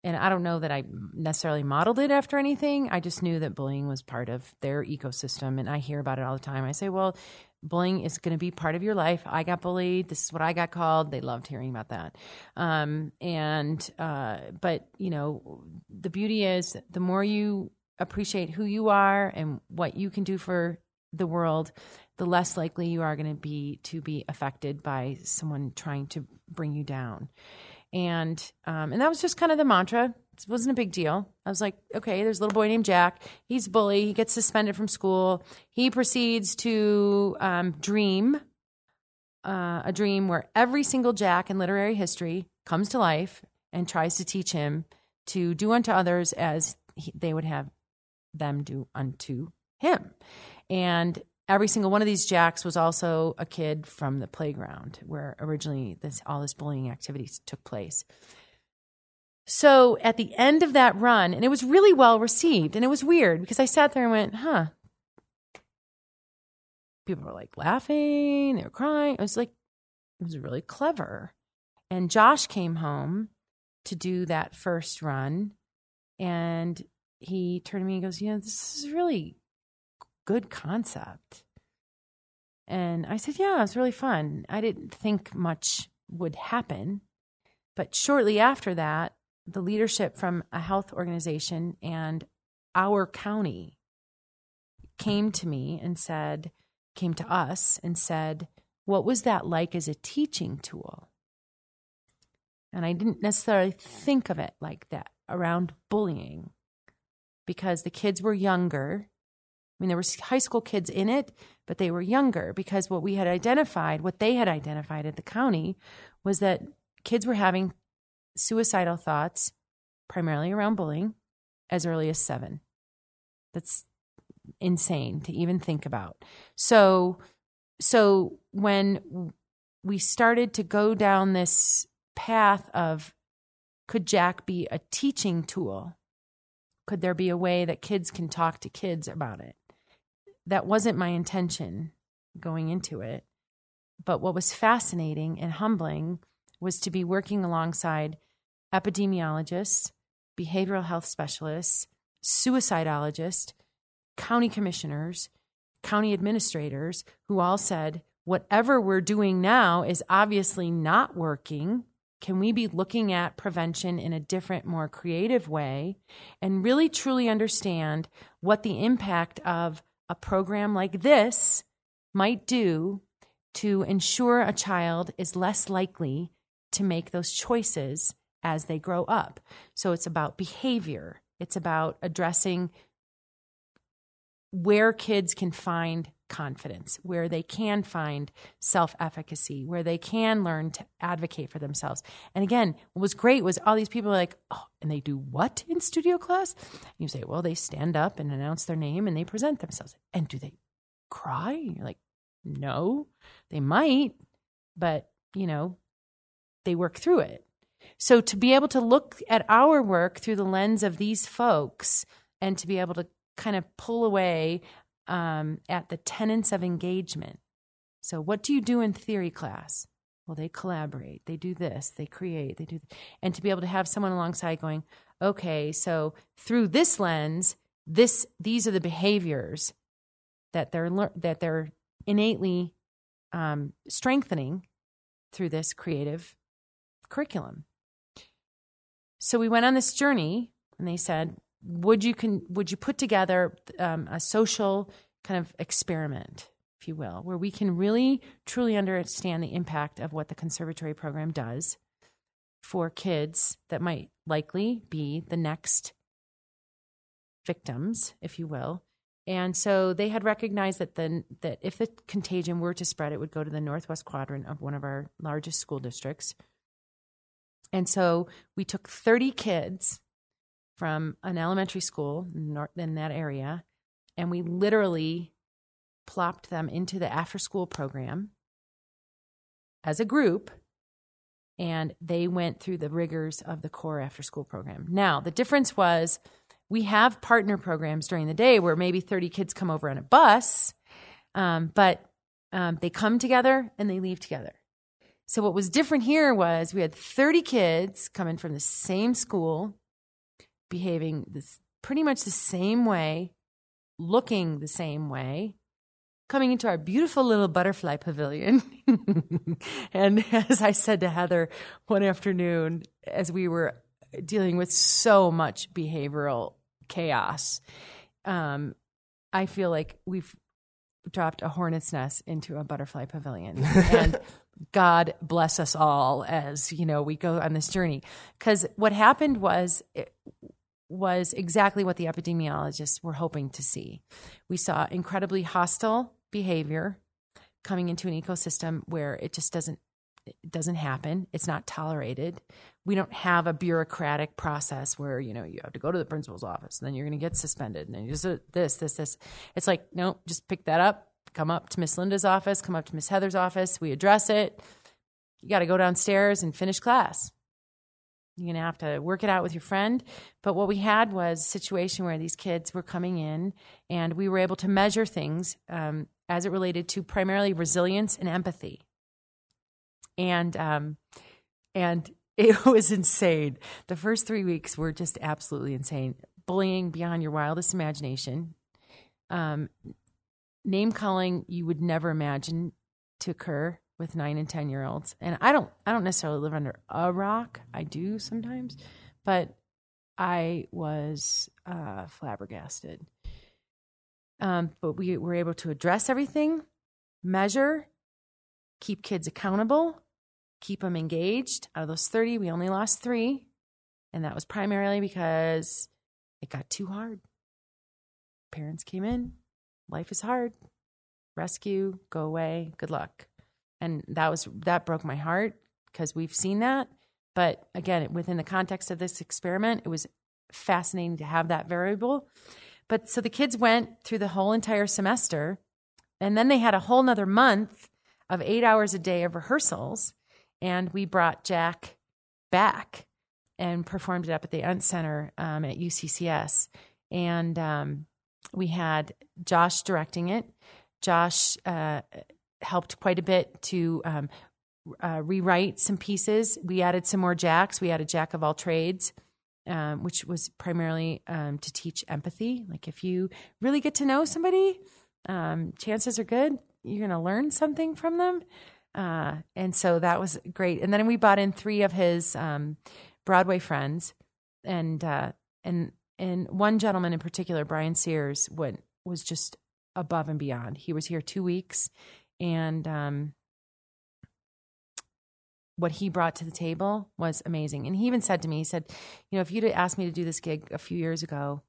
And I don't know that I necessarily modeled it after anything. I just knew that bullying was part of their ecosystem, and I hear about it all the time. I say, well, bullying is going to be part of your life. I got bullied. This is what I got called. They loved hearing about that. Um, and, uh, but, you know, the beauty is the more you appreciate who you are and what you can do for the world, the less likely you are going to be to be affected by someone trying to bring you down. And, um, and that was just kind of the mantra it wasn't a big deal. I was like, okay, there's a little boy named Jack. He's a bully. He gets suspended from school. He proceeds to um, dream uh, a dream where every single Jack in literary history comes to life and tries to teach him to do unto others as he, they would have them do unto him. And every single one of these jacks was also a kid from the playground where originally this all this bullying activities took place. So at the end of that run, and it was really well received, and it was weird because I sat there and went, huh. People were like laughing, they were crying. It was like, it was really clever. And Josh came home to do that first run, and he turned to me and goes, You know, this is really good concept. And I said, Yeah, it was really fun. I didn't think much would happen. But shortly after that, the leadership from a health organization and our county came to me and said, came to us and said, What was that like as a teaching tool? And I didn't necessarily think of it like that around bullying because the kids were younger. I mean, there were high school kids in it, but they were younger because what we had identified, what they had identified at the county, was that kids were having suicidal thoughts, primarily around bullying, as early as seven. That's insane to even think about. So, so when we started to go down this path of could Jack be a teaching tool? Could there be a way that kids can talk to kids about it? That wasn't my intention going into it. But what was fascinating and humbling was to be working alongside epidemiologists, behavioral health specialists, suicidologists, county commissioners, county administrators who all said, whatever we're doing now is obviously not working. Can we be looking at prevention in a different, more creative way and really truly understand what the impact of a program like this might do to ensure a child is less likely to make those choices as they grow up. So it's about behavior, it's about addressing where kids can find confidence, where they can find self efficacy, where they can learn to advocate for themselves. And again, what was great was all these people like, oh, and they do what in studio class? And you say, well, they stand up and announce their name and they present themselves. And do they cry? You're like, no, they might, but you know, they work through it. So to be able to look at our work through the lens of these folks and to be able to kind of pull away um, at the tenets of engagement. So, what do you do in theory class? Well, they collaborate, they do this, they create, they do, th- and to be able to have someone alongside going, okay, so through this lens, this these are the behaviors that they're lear- that they're innately um, strengthening through this creative curriculum. So we went on this journey, and they said, "Would you can would you put together um, a social kind of experiment, if you will, where we can really truly understand the impact of what the conservatory program does, for kids that might likely be the next victims, if you will. And so they had recognized that the that if the contagion were to spread, it would go to the northwest quadrant of one of our largest school districts. And so we took 30 kids from an elementary school in that area, and we literally plopped them into the after school program as a group and they went through the rigors of the core after school program. Now, the difference was we have partner programs during the day where maybe 30 kids come over on a bus, um, but um, they come together and they leave together. So, what was different here was we had 30 kids coming from the same school, behaving this pretty much the same way, looking the same way, coming into our beautiful little butterfly pavilion. and as I said to Heather one afternoon, as we were dealing with so much behavioral chaos, um, I feel like we've dropped a hornet's nest into a butterfly pavilion. and God bless us all as, you know, we go on this journey. Because what happened was, was exactly what the epidemiologists were hoping to see. We saw incredibly hostile behavior coming into an ecosystem where it just doesn't it doesn't happen. It's not tolerated. We don't have a bureaucratic process where you know you have to go to the principal's office and then you're going to get suspended and then you just this this this. It's like no just pick that up come up to miss linda's office come up to miss heather's office we address it. You got to go downstairs and finish class you're going to have to work it out with your friend. But what we had was a situation where these kids were coming in and we were able to measure things um, as it related to primarily resilience and empathy. And, um, and it was insane. The first three weeks were just absolutely insane. Bullying beyond your wildest imagination. Um, name calling you would never imagine to occur with nine and ten year olds. And I don't I don't necessarily live under a rock. I do sometimes, but I was uh, flabbergasted. Um, but we were able to address everything, measure, keep kids accountable, keep them engaged. Out of those 30, we only lost three. And that was primarily because it got too hard. Parents came in, life is hard. Rescue, go away, good luck and that was that broke my heart because we've seen that but again within the context of this experiment it was fascinating to have that variable but so the kids went through the whole entire semester and then they had a whole nother month of eight hours a day of rehearsals and we brought jack back and performed it up at the Ent Center um, at UCCS. And um, we had Josh directing it. Josh uh, helped quite a bit to um, uh, rewrite some pieces. We added some more jacks. We added Jack of all trades, um, which was primarily um, to teach empathy. Like if you really get to know somebody, um, chances are good you're going to learn something from them. Uh, and so that was great. And then we brought in three of his um, Broadway friends, and uh, and and one gentleman in particular, Brian Sears, went was just above and beyond. He was here two weeks and um, what he brought to the table was amazing. And he even said to me, he said, you know, if you'd asked me to do this gig a few years ago,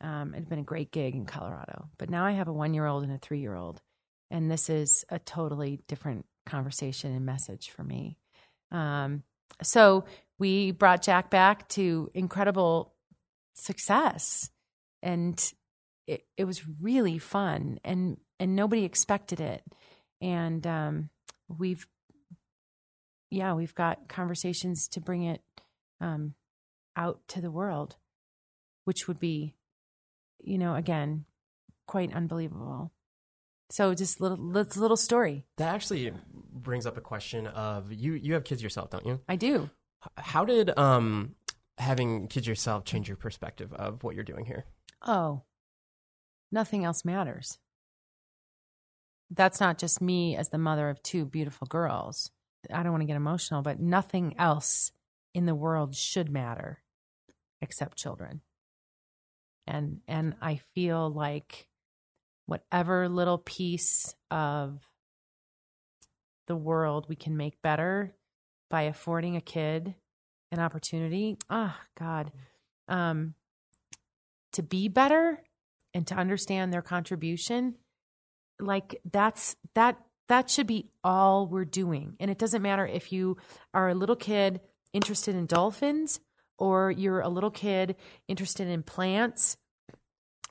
um, it'd been a great gig in Colorado. But now I have a one year old and a three year old, and this is a totally different conversation and message for me. Um, so we brought Jack back to incredible success, and it, it was really fun, and and nobody expected it and um, we've yeah we've got conversations to bring it um, out to the world which would be you know again quite unbelievable. So just little little story. That actually brings up a question of you you have kids yourself don't you? I do. How did um having kids yourself change your perspective of what you're doing here? Oh. Nothing else matters that's not just me as the mother of two beautiful girls. I don't want to get emotional, but nothing else in the world should matter except children. And and I feel like whatever little piece of the world we can make better by affording a kid an opportunity, oh God, um, to be better and to understand their contribution, like that's that that should be all we're doing. And it doesn't matter if you are a little kid interested in dolphins or you're a little kid interested in plants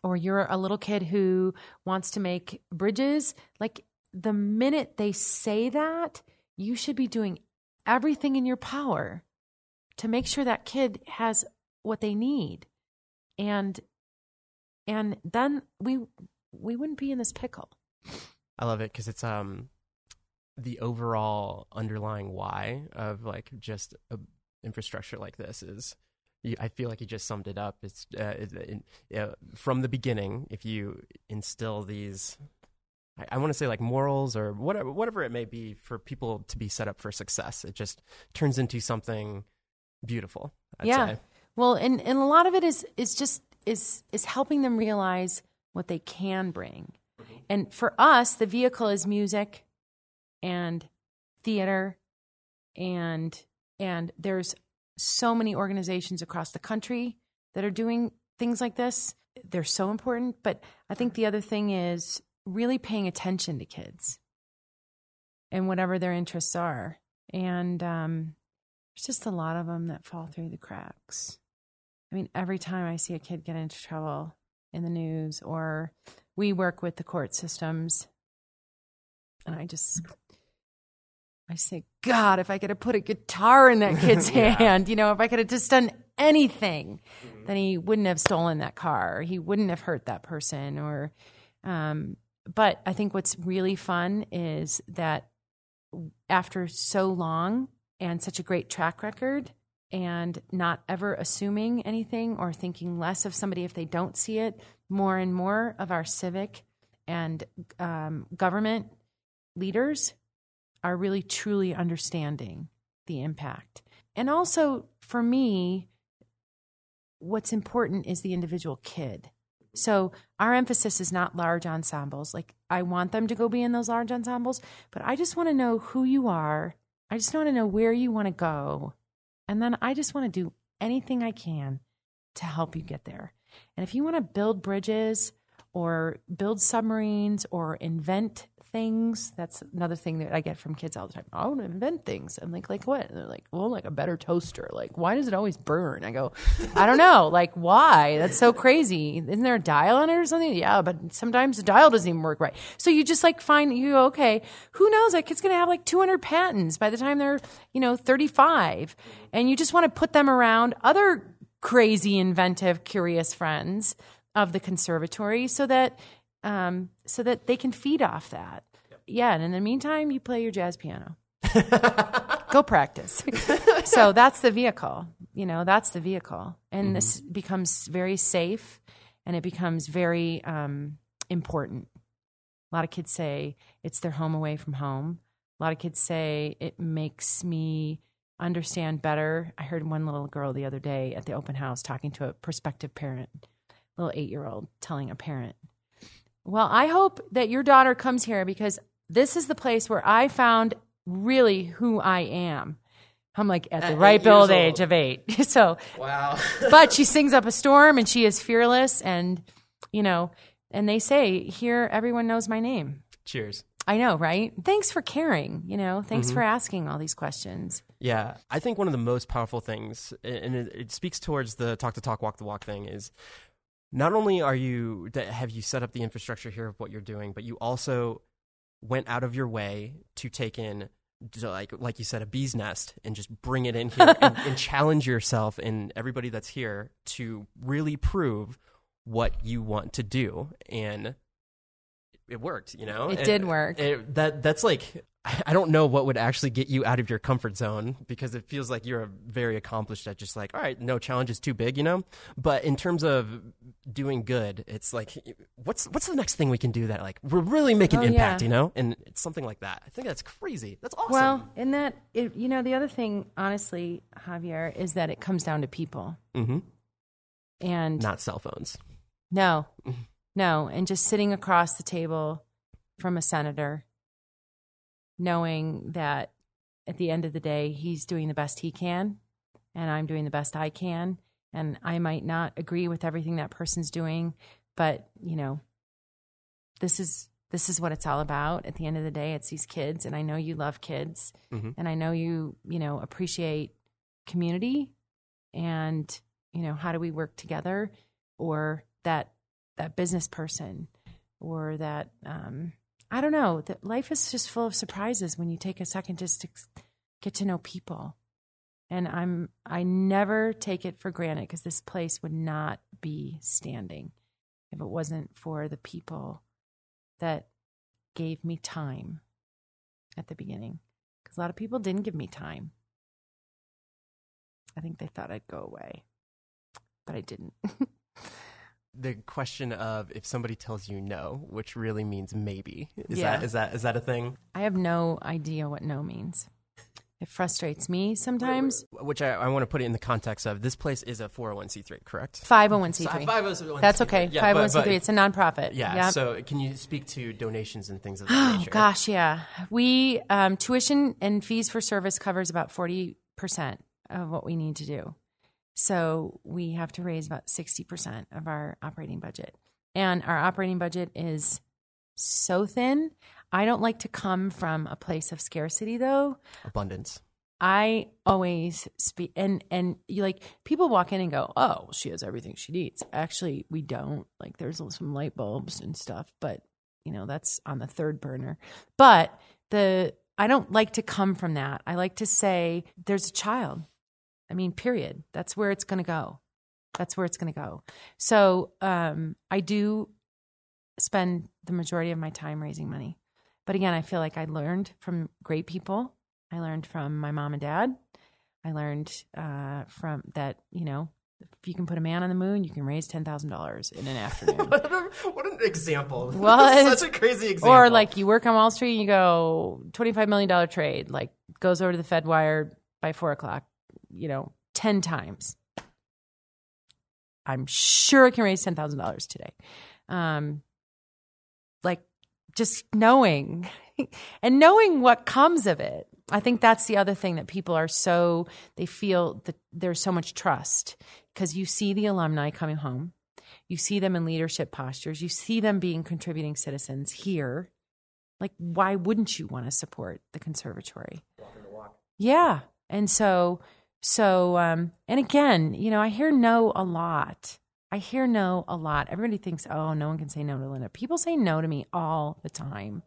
or you're a little kid who wants to make bridges. Like the minute they say that, you should be doing everything in your power to make sure that kid has what they need. And and then we we wouldn't be in this pickle. I love it because it's um the overall underlying why of like just a infrastructure like this is I feel like you just summed it up. It's uh, it, it, from the beginning. If you instill these, I, I want to say like morals or whatever, whatever it may be, for people to be set up for success, it just turns into something beautiful. I'd yeah. Say. Well, and and a lot of it is is just is is helping them realize what they can bring. And for us, the vehicle is music and theater and and there's so many organizations across the country that are doing things like this. They're so important. But I think the other thing is really paying attention to kids and whatever their interests are. And um, there's just a lot of them that fall through the cracks. I mean, every time I see a kid get into trouble in the news, or we work with the court systems, and I just I say, God, if I could have put a guitar in that kid's yeah. hand, you know, if I could have just done anything, mm-hmm. then he wouldn't have stolen that car. He wouldn't have hurt that person. Or, um, but I think what's really fun is that after so long and such a great track record, and not ever assuming anything or thinking less of somebody if they don't see it, more and more of our civic and um, government leaders are really truly understanding the impact. And also, for me, what's important is the individual kid. So, our emphasis is not large ensembles. Like, I want them to go be in those large ensembles, but I just want to know who you are. I just want to know where you want to go. And then I just want to do anything I can to help you get there. And if you want to build bridges or build submarines or invent things. That's another thing that I get from kids all the time. I want to invent things. I'm like, like what? And they're like, well, like a better toaster. Like, why does it always burn? I go, I don't know. Like, why? That's so crazy. Isn't there a dial on it or something? Yeah, but sometimes the dial doesn't even work right. So you just like find you okay, who knows? That kid's gonna have like 200 patents by the time they're you know 35, and you just want to put them around other crazy, inventive, curious friends of the conservatory so that um, so that they can feed off that. Yep. Yeah, and in the meantime, you play your jazz piano. Go practice. so that's the vehicle. You know, that's the vehicle, and mm-hmm. this becomes very safe, and it becomes very um, important. A lot of kids say it's their home away from home. A lot of kids say it makes me understand better. I heard one little girl the other day at the open house talking to a prospective parent, little eight year old, telling a parent, well, I hope that your daughter comes here because this is the place where I found really who I am. I'm like at, at the ripe old age of eight. so, wow. but she sings up a storm and she is fearless. And, you know, and they say, here, everyone knows my name. Cheers. I know, right? Thanks for caring. You know, thanks mm-hmm. for asking all these questions. Yeah. I think one of the most powerful things, and it, it speaks towards the talk to talk, walk the walk thing, is not only are you have you set up the infrastructure here of what you're doing, but you also went out of your way to take in like like you said a bee's nest and just bring it in here and, and challenge yourself and everybody that's here to really prove what you want to do and it worked you know it and did work it, that that's like I don't know what would actually get you out of your comfort zone because it feels like you're very accomplished at just like, all right, no challenge is too big, you know? But in terms of doing good, it's like, what's what's the next thing we can do that like we're really making oh, impact, yeah. you know? And it's something like that. I think that's crazy. That's awesome. Well, in that, it, you know, the other thing, honestly, Javier, is that it comes down to people. Mm-hmm. And not cell phones. No, no. And just sitting across the table from a senator knowing that at the end of the day, he's doing the best he can and I'm doing the best I can. And I might not agree with everything that person's doing, but you know, this is this is what it's all about. At the end of the day, it's these kids, and I know you love kids, Mhm. and I know you you know appreciate community, and you know how do we work together, or that that business person, or that um, I don't know. That life is just full of surprises when you take a second just to get to know people, and I'm I never take it for granted because this place would not be standing if it wasn't for the people that gave me time at the beginning. Because a lot of people didn't give me time. I think they thought I'd go away, but I didn't. The question of if somebody tells you no, which really means maybe, is Yeah. that is that is that a thing? I have no idea what no means. It frustrates me sometimes. Which I, I want to put it in the context of this place is a 401c3, correct? 501c3. 501c3. That's okay. Yeah, 501c3. but- it's a nonprofit. Yeah. Yep. So can you speak to donations and things of that Oh nature? gosh, yeah. We um, tuition and fees for service covers about forty percent of what we need to do. So we have to raise about sixty percent of our operating budget, and our operating budget is so thin. I don't like to come from a place of scarcity, though. Abundance. I always speak, and and you like people walk in and go, "Oh, she has everything she needs." Actually, we don't. Like, there's some light bulbs and stuff, but you know that's on the third burner. But the I don't like to come from that. I like to say, "There's a child." I mean, period. That's where it's going to go. That's where it's going to go. So um, I do spend the majority of my time raising money. But again, I feel like I learned from great people. I learned from my mom and dad. I learned uh, from that, you know, if you can put a man on the moon, you can raise ten thousand dollars in an afternoon. what, a- what an example. Well, such a crazy example. or like you work on Wall Street and you go twenty five million dollar trade, like goes over to the Fed wire by four o'clock, you know, ten times. I'm sure I can raise ten thousand dollars today. Um, like just knowing and knowing what comes of it. I think that's the other thing that people are so they feel that there's so much trust because you see the alumni coming home, you see them in leadership postures, you see them being contributing citizens here. Like, why wouldn't you want to support the conservatory? Yeah, and so so um, and again, you know, I hear no a lot. I hear no a lot. Everybody thinks, oh, no one can say no to Linda. People say no to me all the time.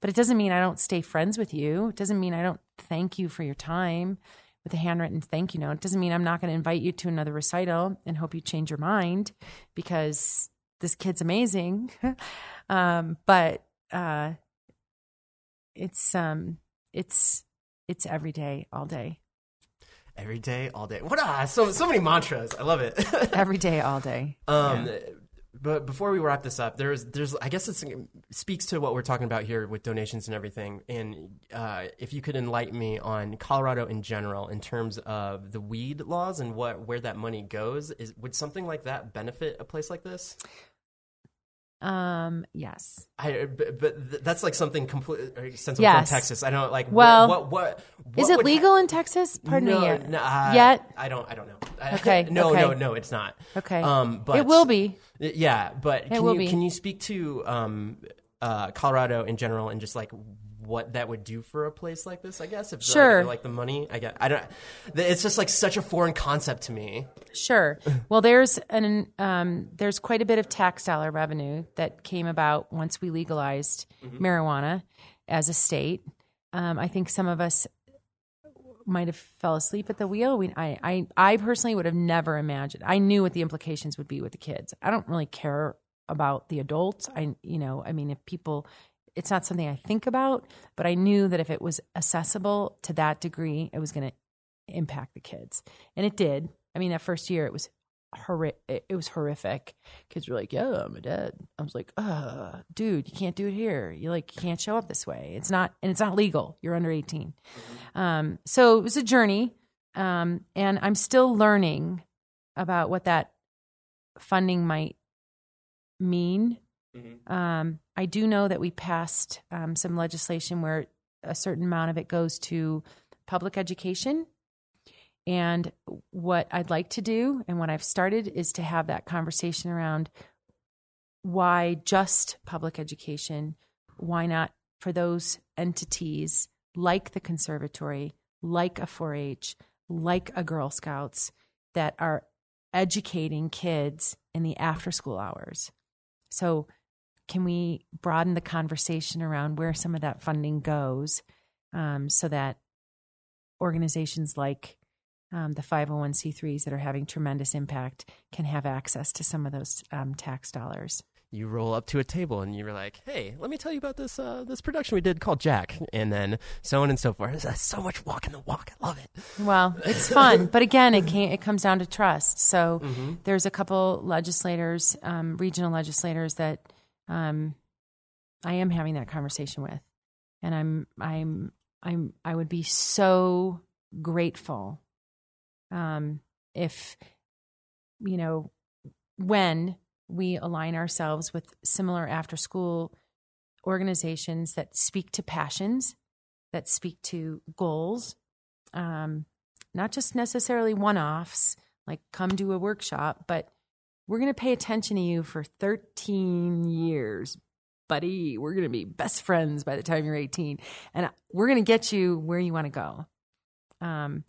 But it doesn't mean I don't stay friends with you. It doesn't mean I don't thank you for your time with a handwritten thank you note. It doesn't mean I'm not going to invite you to another recital and hope you change your mind because this kid's amazing. um, but uh, it's um, it's it's every day, all day, every day, all day. What ah, so so many mantras. I love it. every day, all day. Um, but before we wrap this up, there's there's I guess it speaks to what we're talking about here with donations and everything. And uh, if you could enlighten me on Colorado in general in terms of the weed laws and what where that money goes, is would something like that benefit a place like this? Um, yes. I, but, but that's like something completely sensible Yes. from Texas. I don't like. Well, what what, what Is it would ha- legal in Texas? Pardon no, me. yet? no, uh, Yet? I don't. I don't know. Okay, no, okay. no, no. It's not. Okay. Um, but it will be. Yeah, but can will you be. can you speak to um, uh, Colorado in general and just like what that would do for a place like this? I guess if Sure. like the money. I get. I don't. It's just like such a foreign concept to me. Sure. Well, there's an um, there's quite a bit of tax dollar revenue that came about once we legalized marijuana as a state. Um, I think some of us might have fell asleep at the wheel. We, I, I, I personally would have never imagined. I knew what the implications would be with the kids. I don't really care about the adults. I, you know, I mean, if people, it's not something I think about, but I knew that if it was accessible to that degree, it was going to impact the kids, and it did. I mean, that first year it was horrific. It was horrific. Kids were like, "Yeah, I'm a dad." I was like, "Uh, dude, you can't do it here. You like you can't show up this way. It's not, and it's not legal. You're under 18." Um, so it was a journey, um, and I'm still learning about what that funding might mean. Um, I do know that we passed um, some legislation where a certain amount of it goes to public education And what I'd like to do and what I've started is to have that conversation around why just public education? Why not for those entities like the conservatory, like a 4 H, like a Girl Scouts that are educating kids in the after school hours? So, can we broaden the conversation around where some of that funding goes um, so that organizations like um, the 501c3s that are having tremendous impact can have access to some of those um, tax dollars? you roll up to a table and you're like, "Hey, let me tell you about this uh, this production we did called Jack," and then so on and so forth. That's so much walking the walk. I love it. Well, it's fun, but again, it can, it comes down to trust. So mm-hmm. there's a couple legislators, um, regional legislators that um, I am having that conversation with, and I'm I'm I'm I would be so grateful um, if you know when we align ourselves with similar after school organizations that speak to passions, that speak to goals, um, not just necessarily one offs, like come do a workshop, but we're going to pay attention to you for 13 years, buddy. We're going to be best friends by the time you're 18, and we're going to get you where you want to go. Um,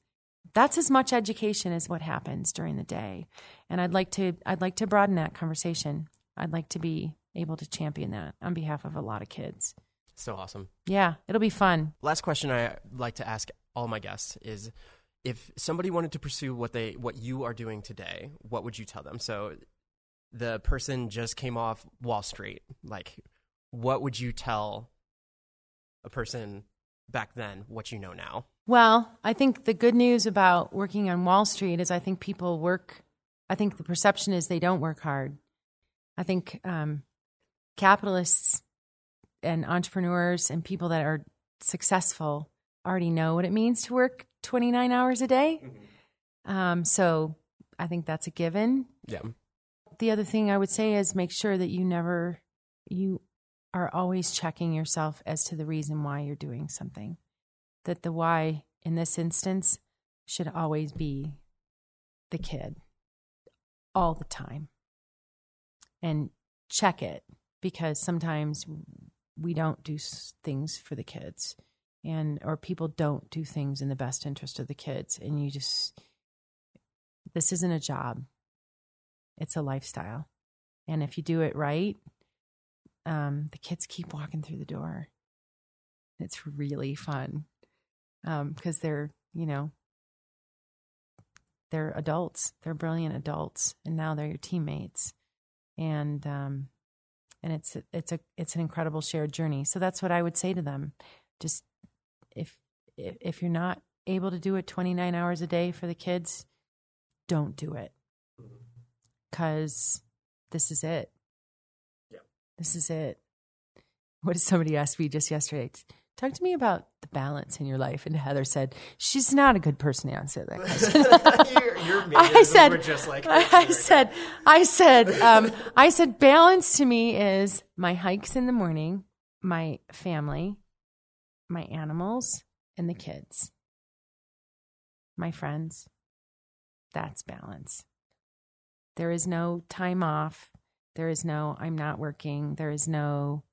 that's as much education as what happens during the day and i'd like to i'd like to broaden that conversation i'd like to be able to champion that on behalf of a lot of kids so awesome yeah it'll be fun last question i like to ask all my guests is if somebody wanted to pursue what they what you are doing today what would you tell them? So the person just came off wall street. Like what would you tell a person back then what you know now? Well, I think the good news about working on Wall Street is I think people work, I think the perception is they don't work hard. I think um, capitalists and entrepreneurs and people that are successful already know what it means to work 29 hours a day. Mm-hmm. Um, so I think that's a given. Yeah. The other thing I would say is make sure that you never, you are always checking yourself as to the reason why you're doing something that the why in this instance should always be the kid all the time and check it because sometimes we don't do things for the kids and or people don't do things in the best interest of the kids and you just this isn't a job. It's a lifestyle. And if you do it right um, the kids keep walking through the door. It's really fun because um, they're you know they're adults. They're brilliant adults and now they're your teammates. And um, and it's it's a it's an incredible shared journey. So that's what i would say to them. Just if if you're not able to do it 29 hours a day for the kids don't do it. Because this is it. Yeah. This is it. What did somebody ask me just yesterday? Talk to me about the balance in your life. And Heather said, She's not a good person to answer that question. your, your I said, just like I said, I said, um, I said, balance to me is my hikes in the morning, my family, my animals, and the kids, my friends. That's balance. There is no time off. There is no, I'm not working. There is no,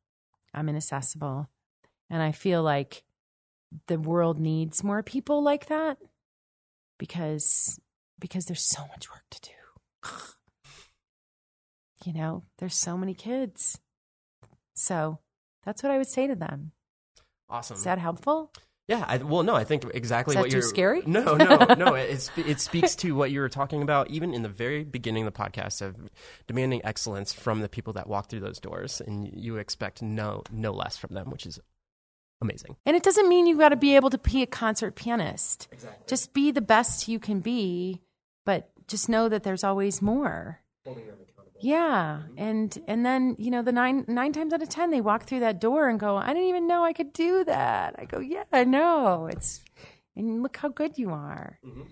I'm inaccessible. And I feel like the world needs more people like that because because there's so much work to do. you know, there's so many kids. So that's what I would say to them. Awesome. Is that helpful? Yeah, I, well, no, I think exactly what you're. scary? No, no, no. It, it speaks to what you were talking about, even in the very beginning of the podcast, of demanding excellence from the people that walk through those doors, and you expect no, no less from them, which is amazing. And it doesn't mean you've got to be able to be a concert pianist. Exactly. Just be the best you can be, but just know that there's always more. Yeah, and and then you know the nine nine times out of ten they walk through that door and go, I didn't even know I could do that. I go, yeah, I know. It's and look how good you are. Mm-hmm.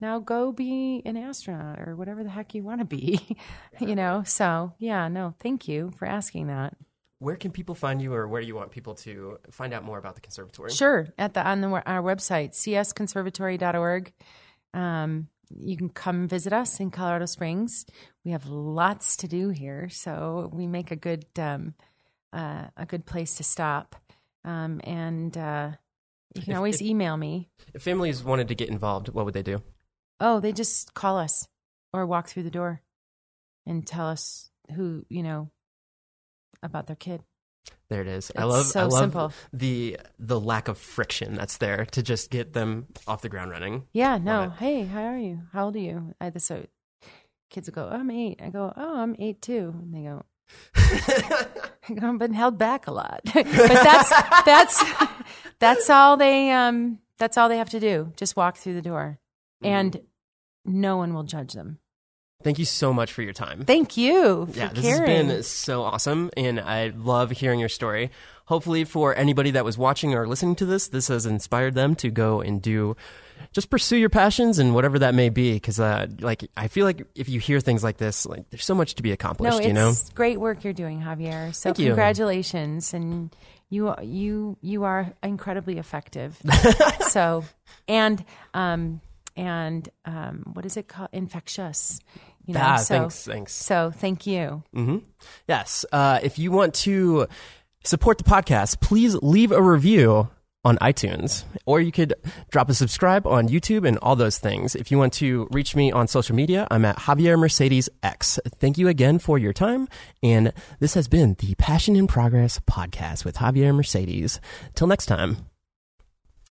Now go be an astronaut or whatever the heck you want to be. you know. So yeah, no, thank you for asking that where can people find you or where do you want people to find out more about the conservatory sure at the on the, our website csconservatory.org Um, you can come visit us in Colorado Springs. We have lots to do here, so we make a good um, uh, a good place to stop. Um, and uh, you can If- always if- email me. If families wanted to get involved, what would they do? Oh, they just call us or walk through the door and tell us who you know about their kid. There it is. I love so I love simple. the the lack of friction that's there to just get them off the ground running. Yeah, no. Hey, how are you? How old are you? I, so kids will go, oh, I'm eight. I go, oh, I'm eight too. And they go, I go, I've been held back a lot. but that's that's that's all they um that's all they have to do. Just walk through the door, Mm-hmm. and no one will judge them. Thank you so much for your time. Thank you for yeah, this caring. has been so awesome, and I love hearing your story. Hopefully, for anybody that was watching or listening to this, this has inspired them to go and do, just pursue your passions and whatever that may be. Because, uh, like, I feel like if you hear things like this, like, there's so much to be accomplished. no, it's you know, great work you're doing, Javier. So Thank you. congratulations, and you you you are incredibly effective. so and um and um what is it called? Infectious. You know, ah, so thanks, thanks. so thank you. hmm Yes. Uh, if you want to support the podcast, please leave a review on iTunes, or you could drop a subscribe on YouTube and all those things. If you want to reach me on social media, I'm at Javier Mercedes X. Thank you again for your time. And this has been the Passion in Progress podcast with Javier Mercedes. Till next time.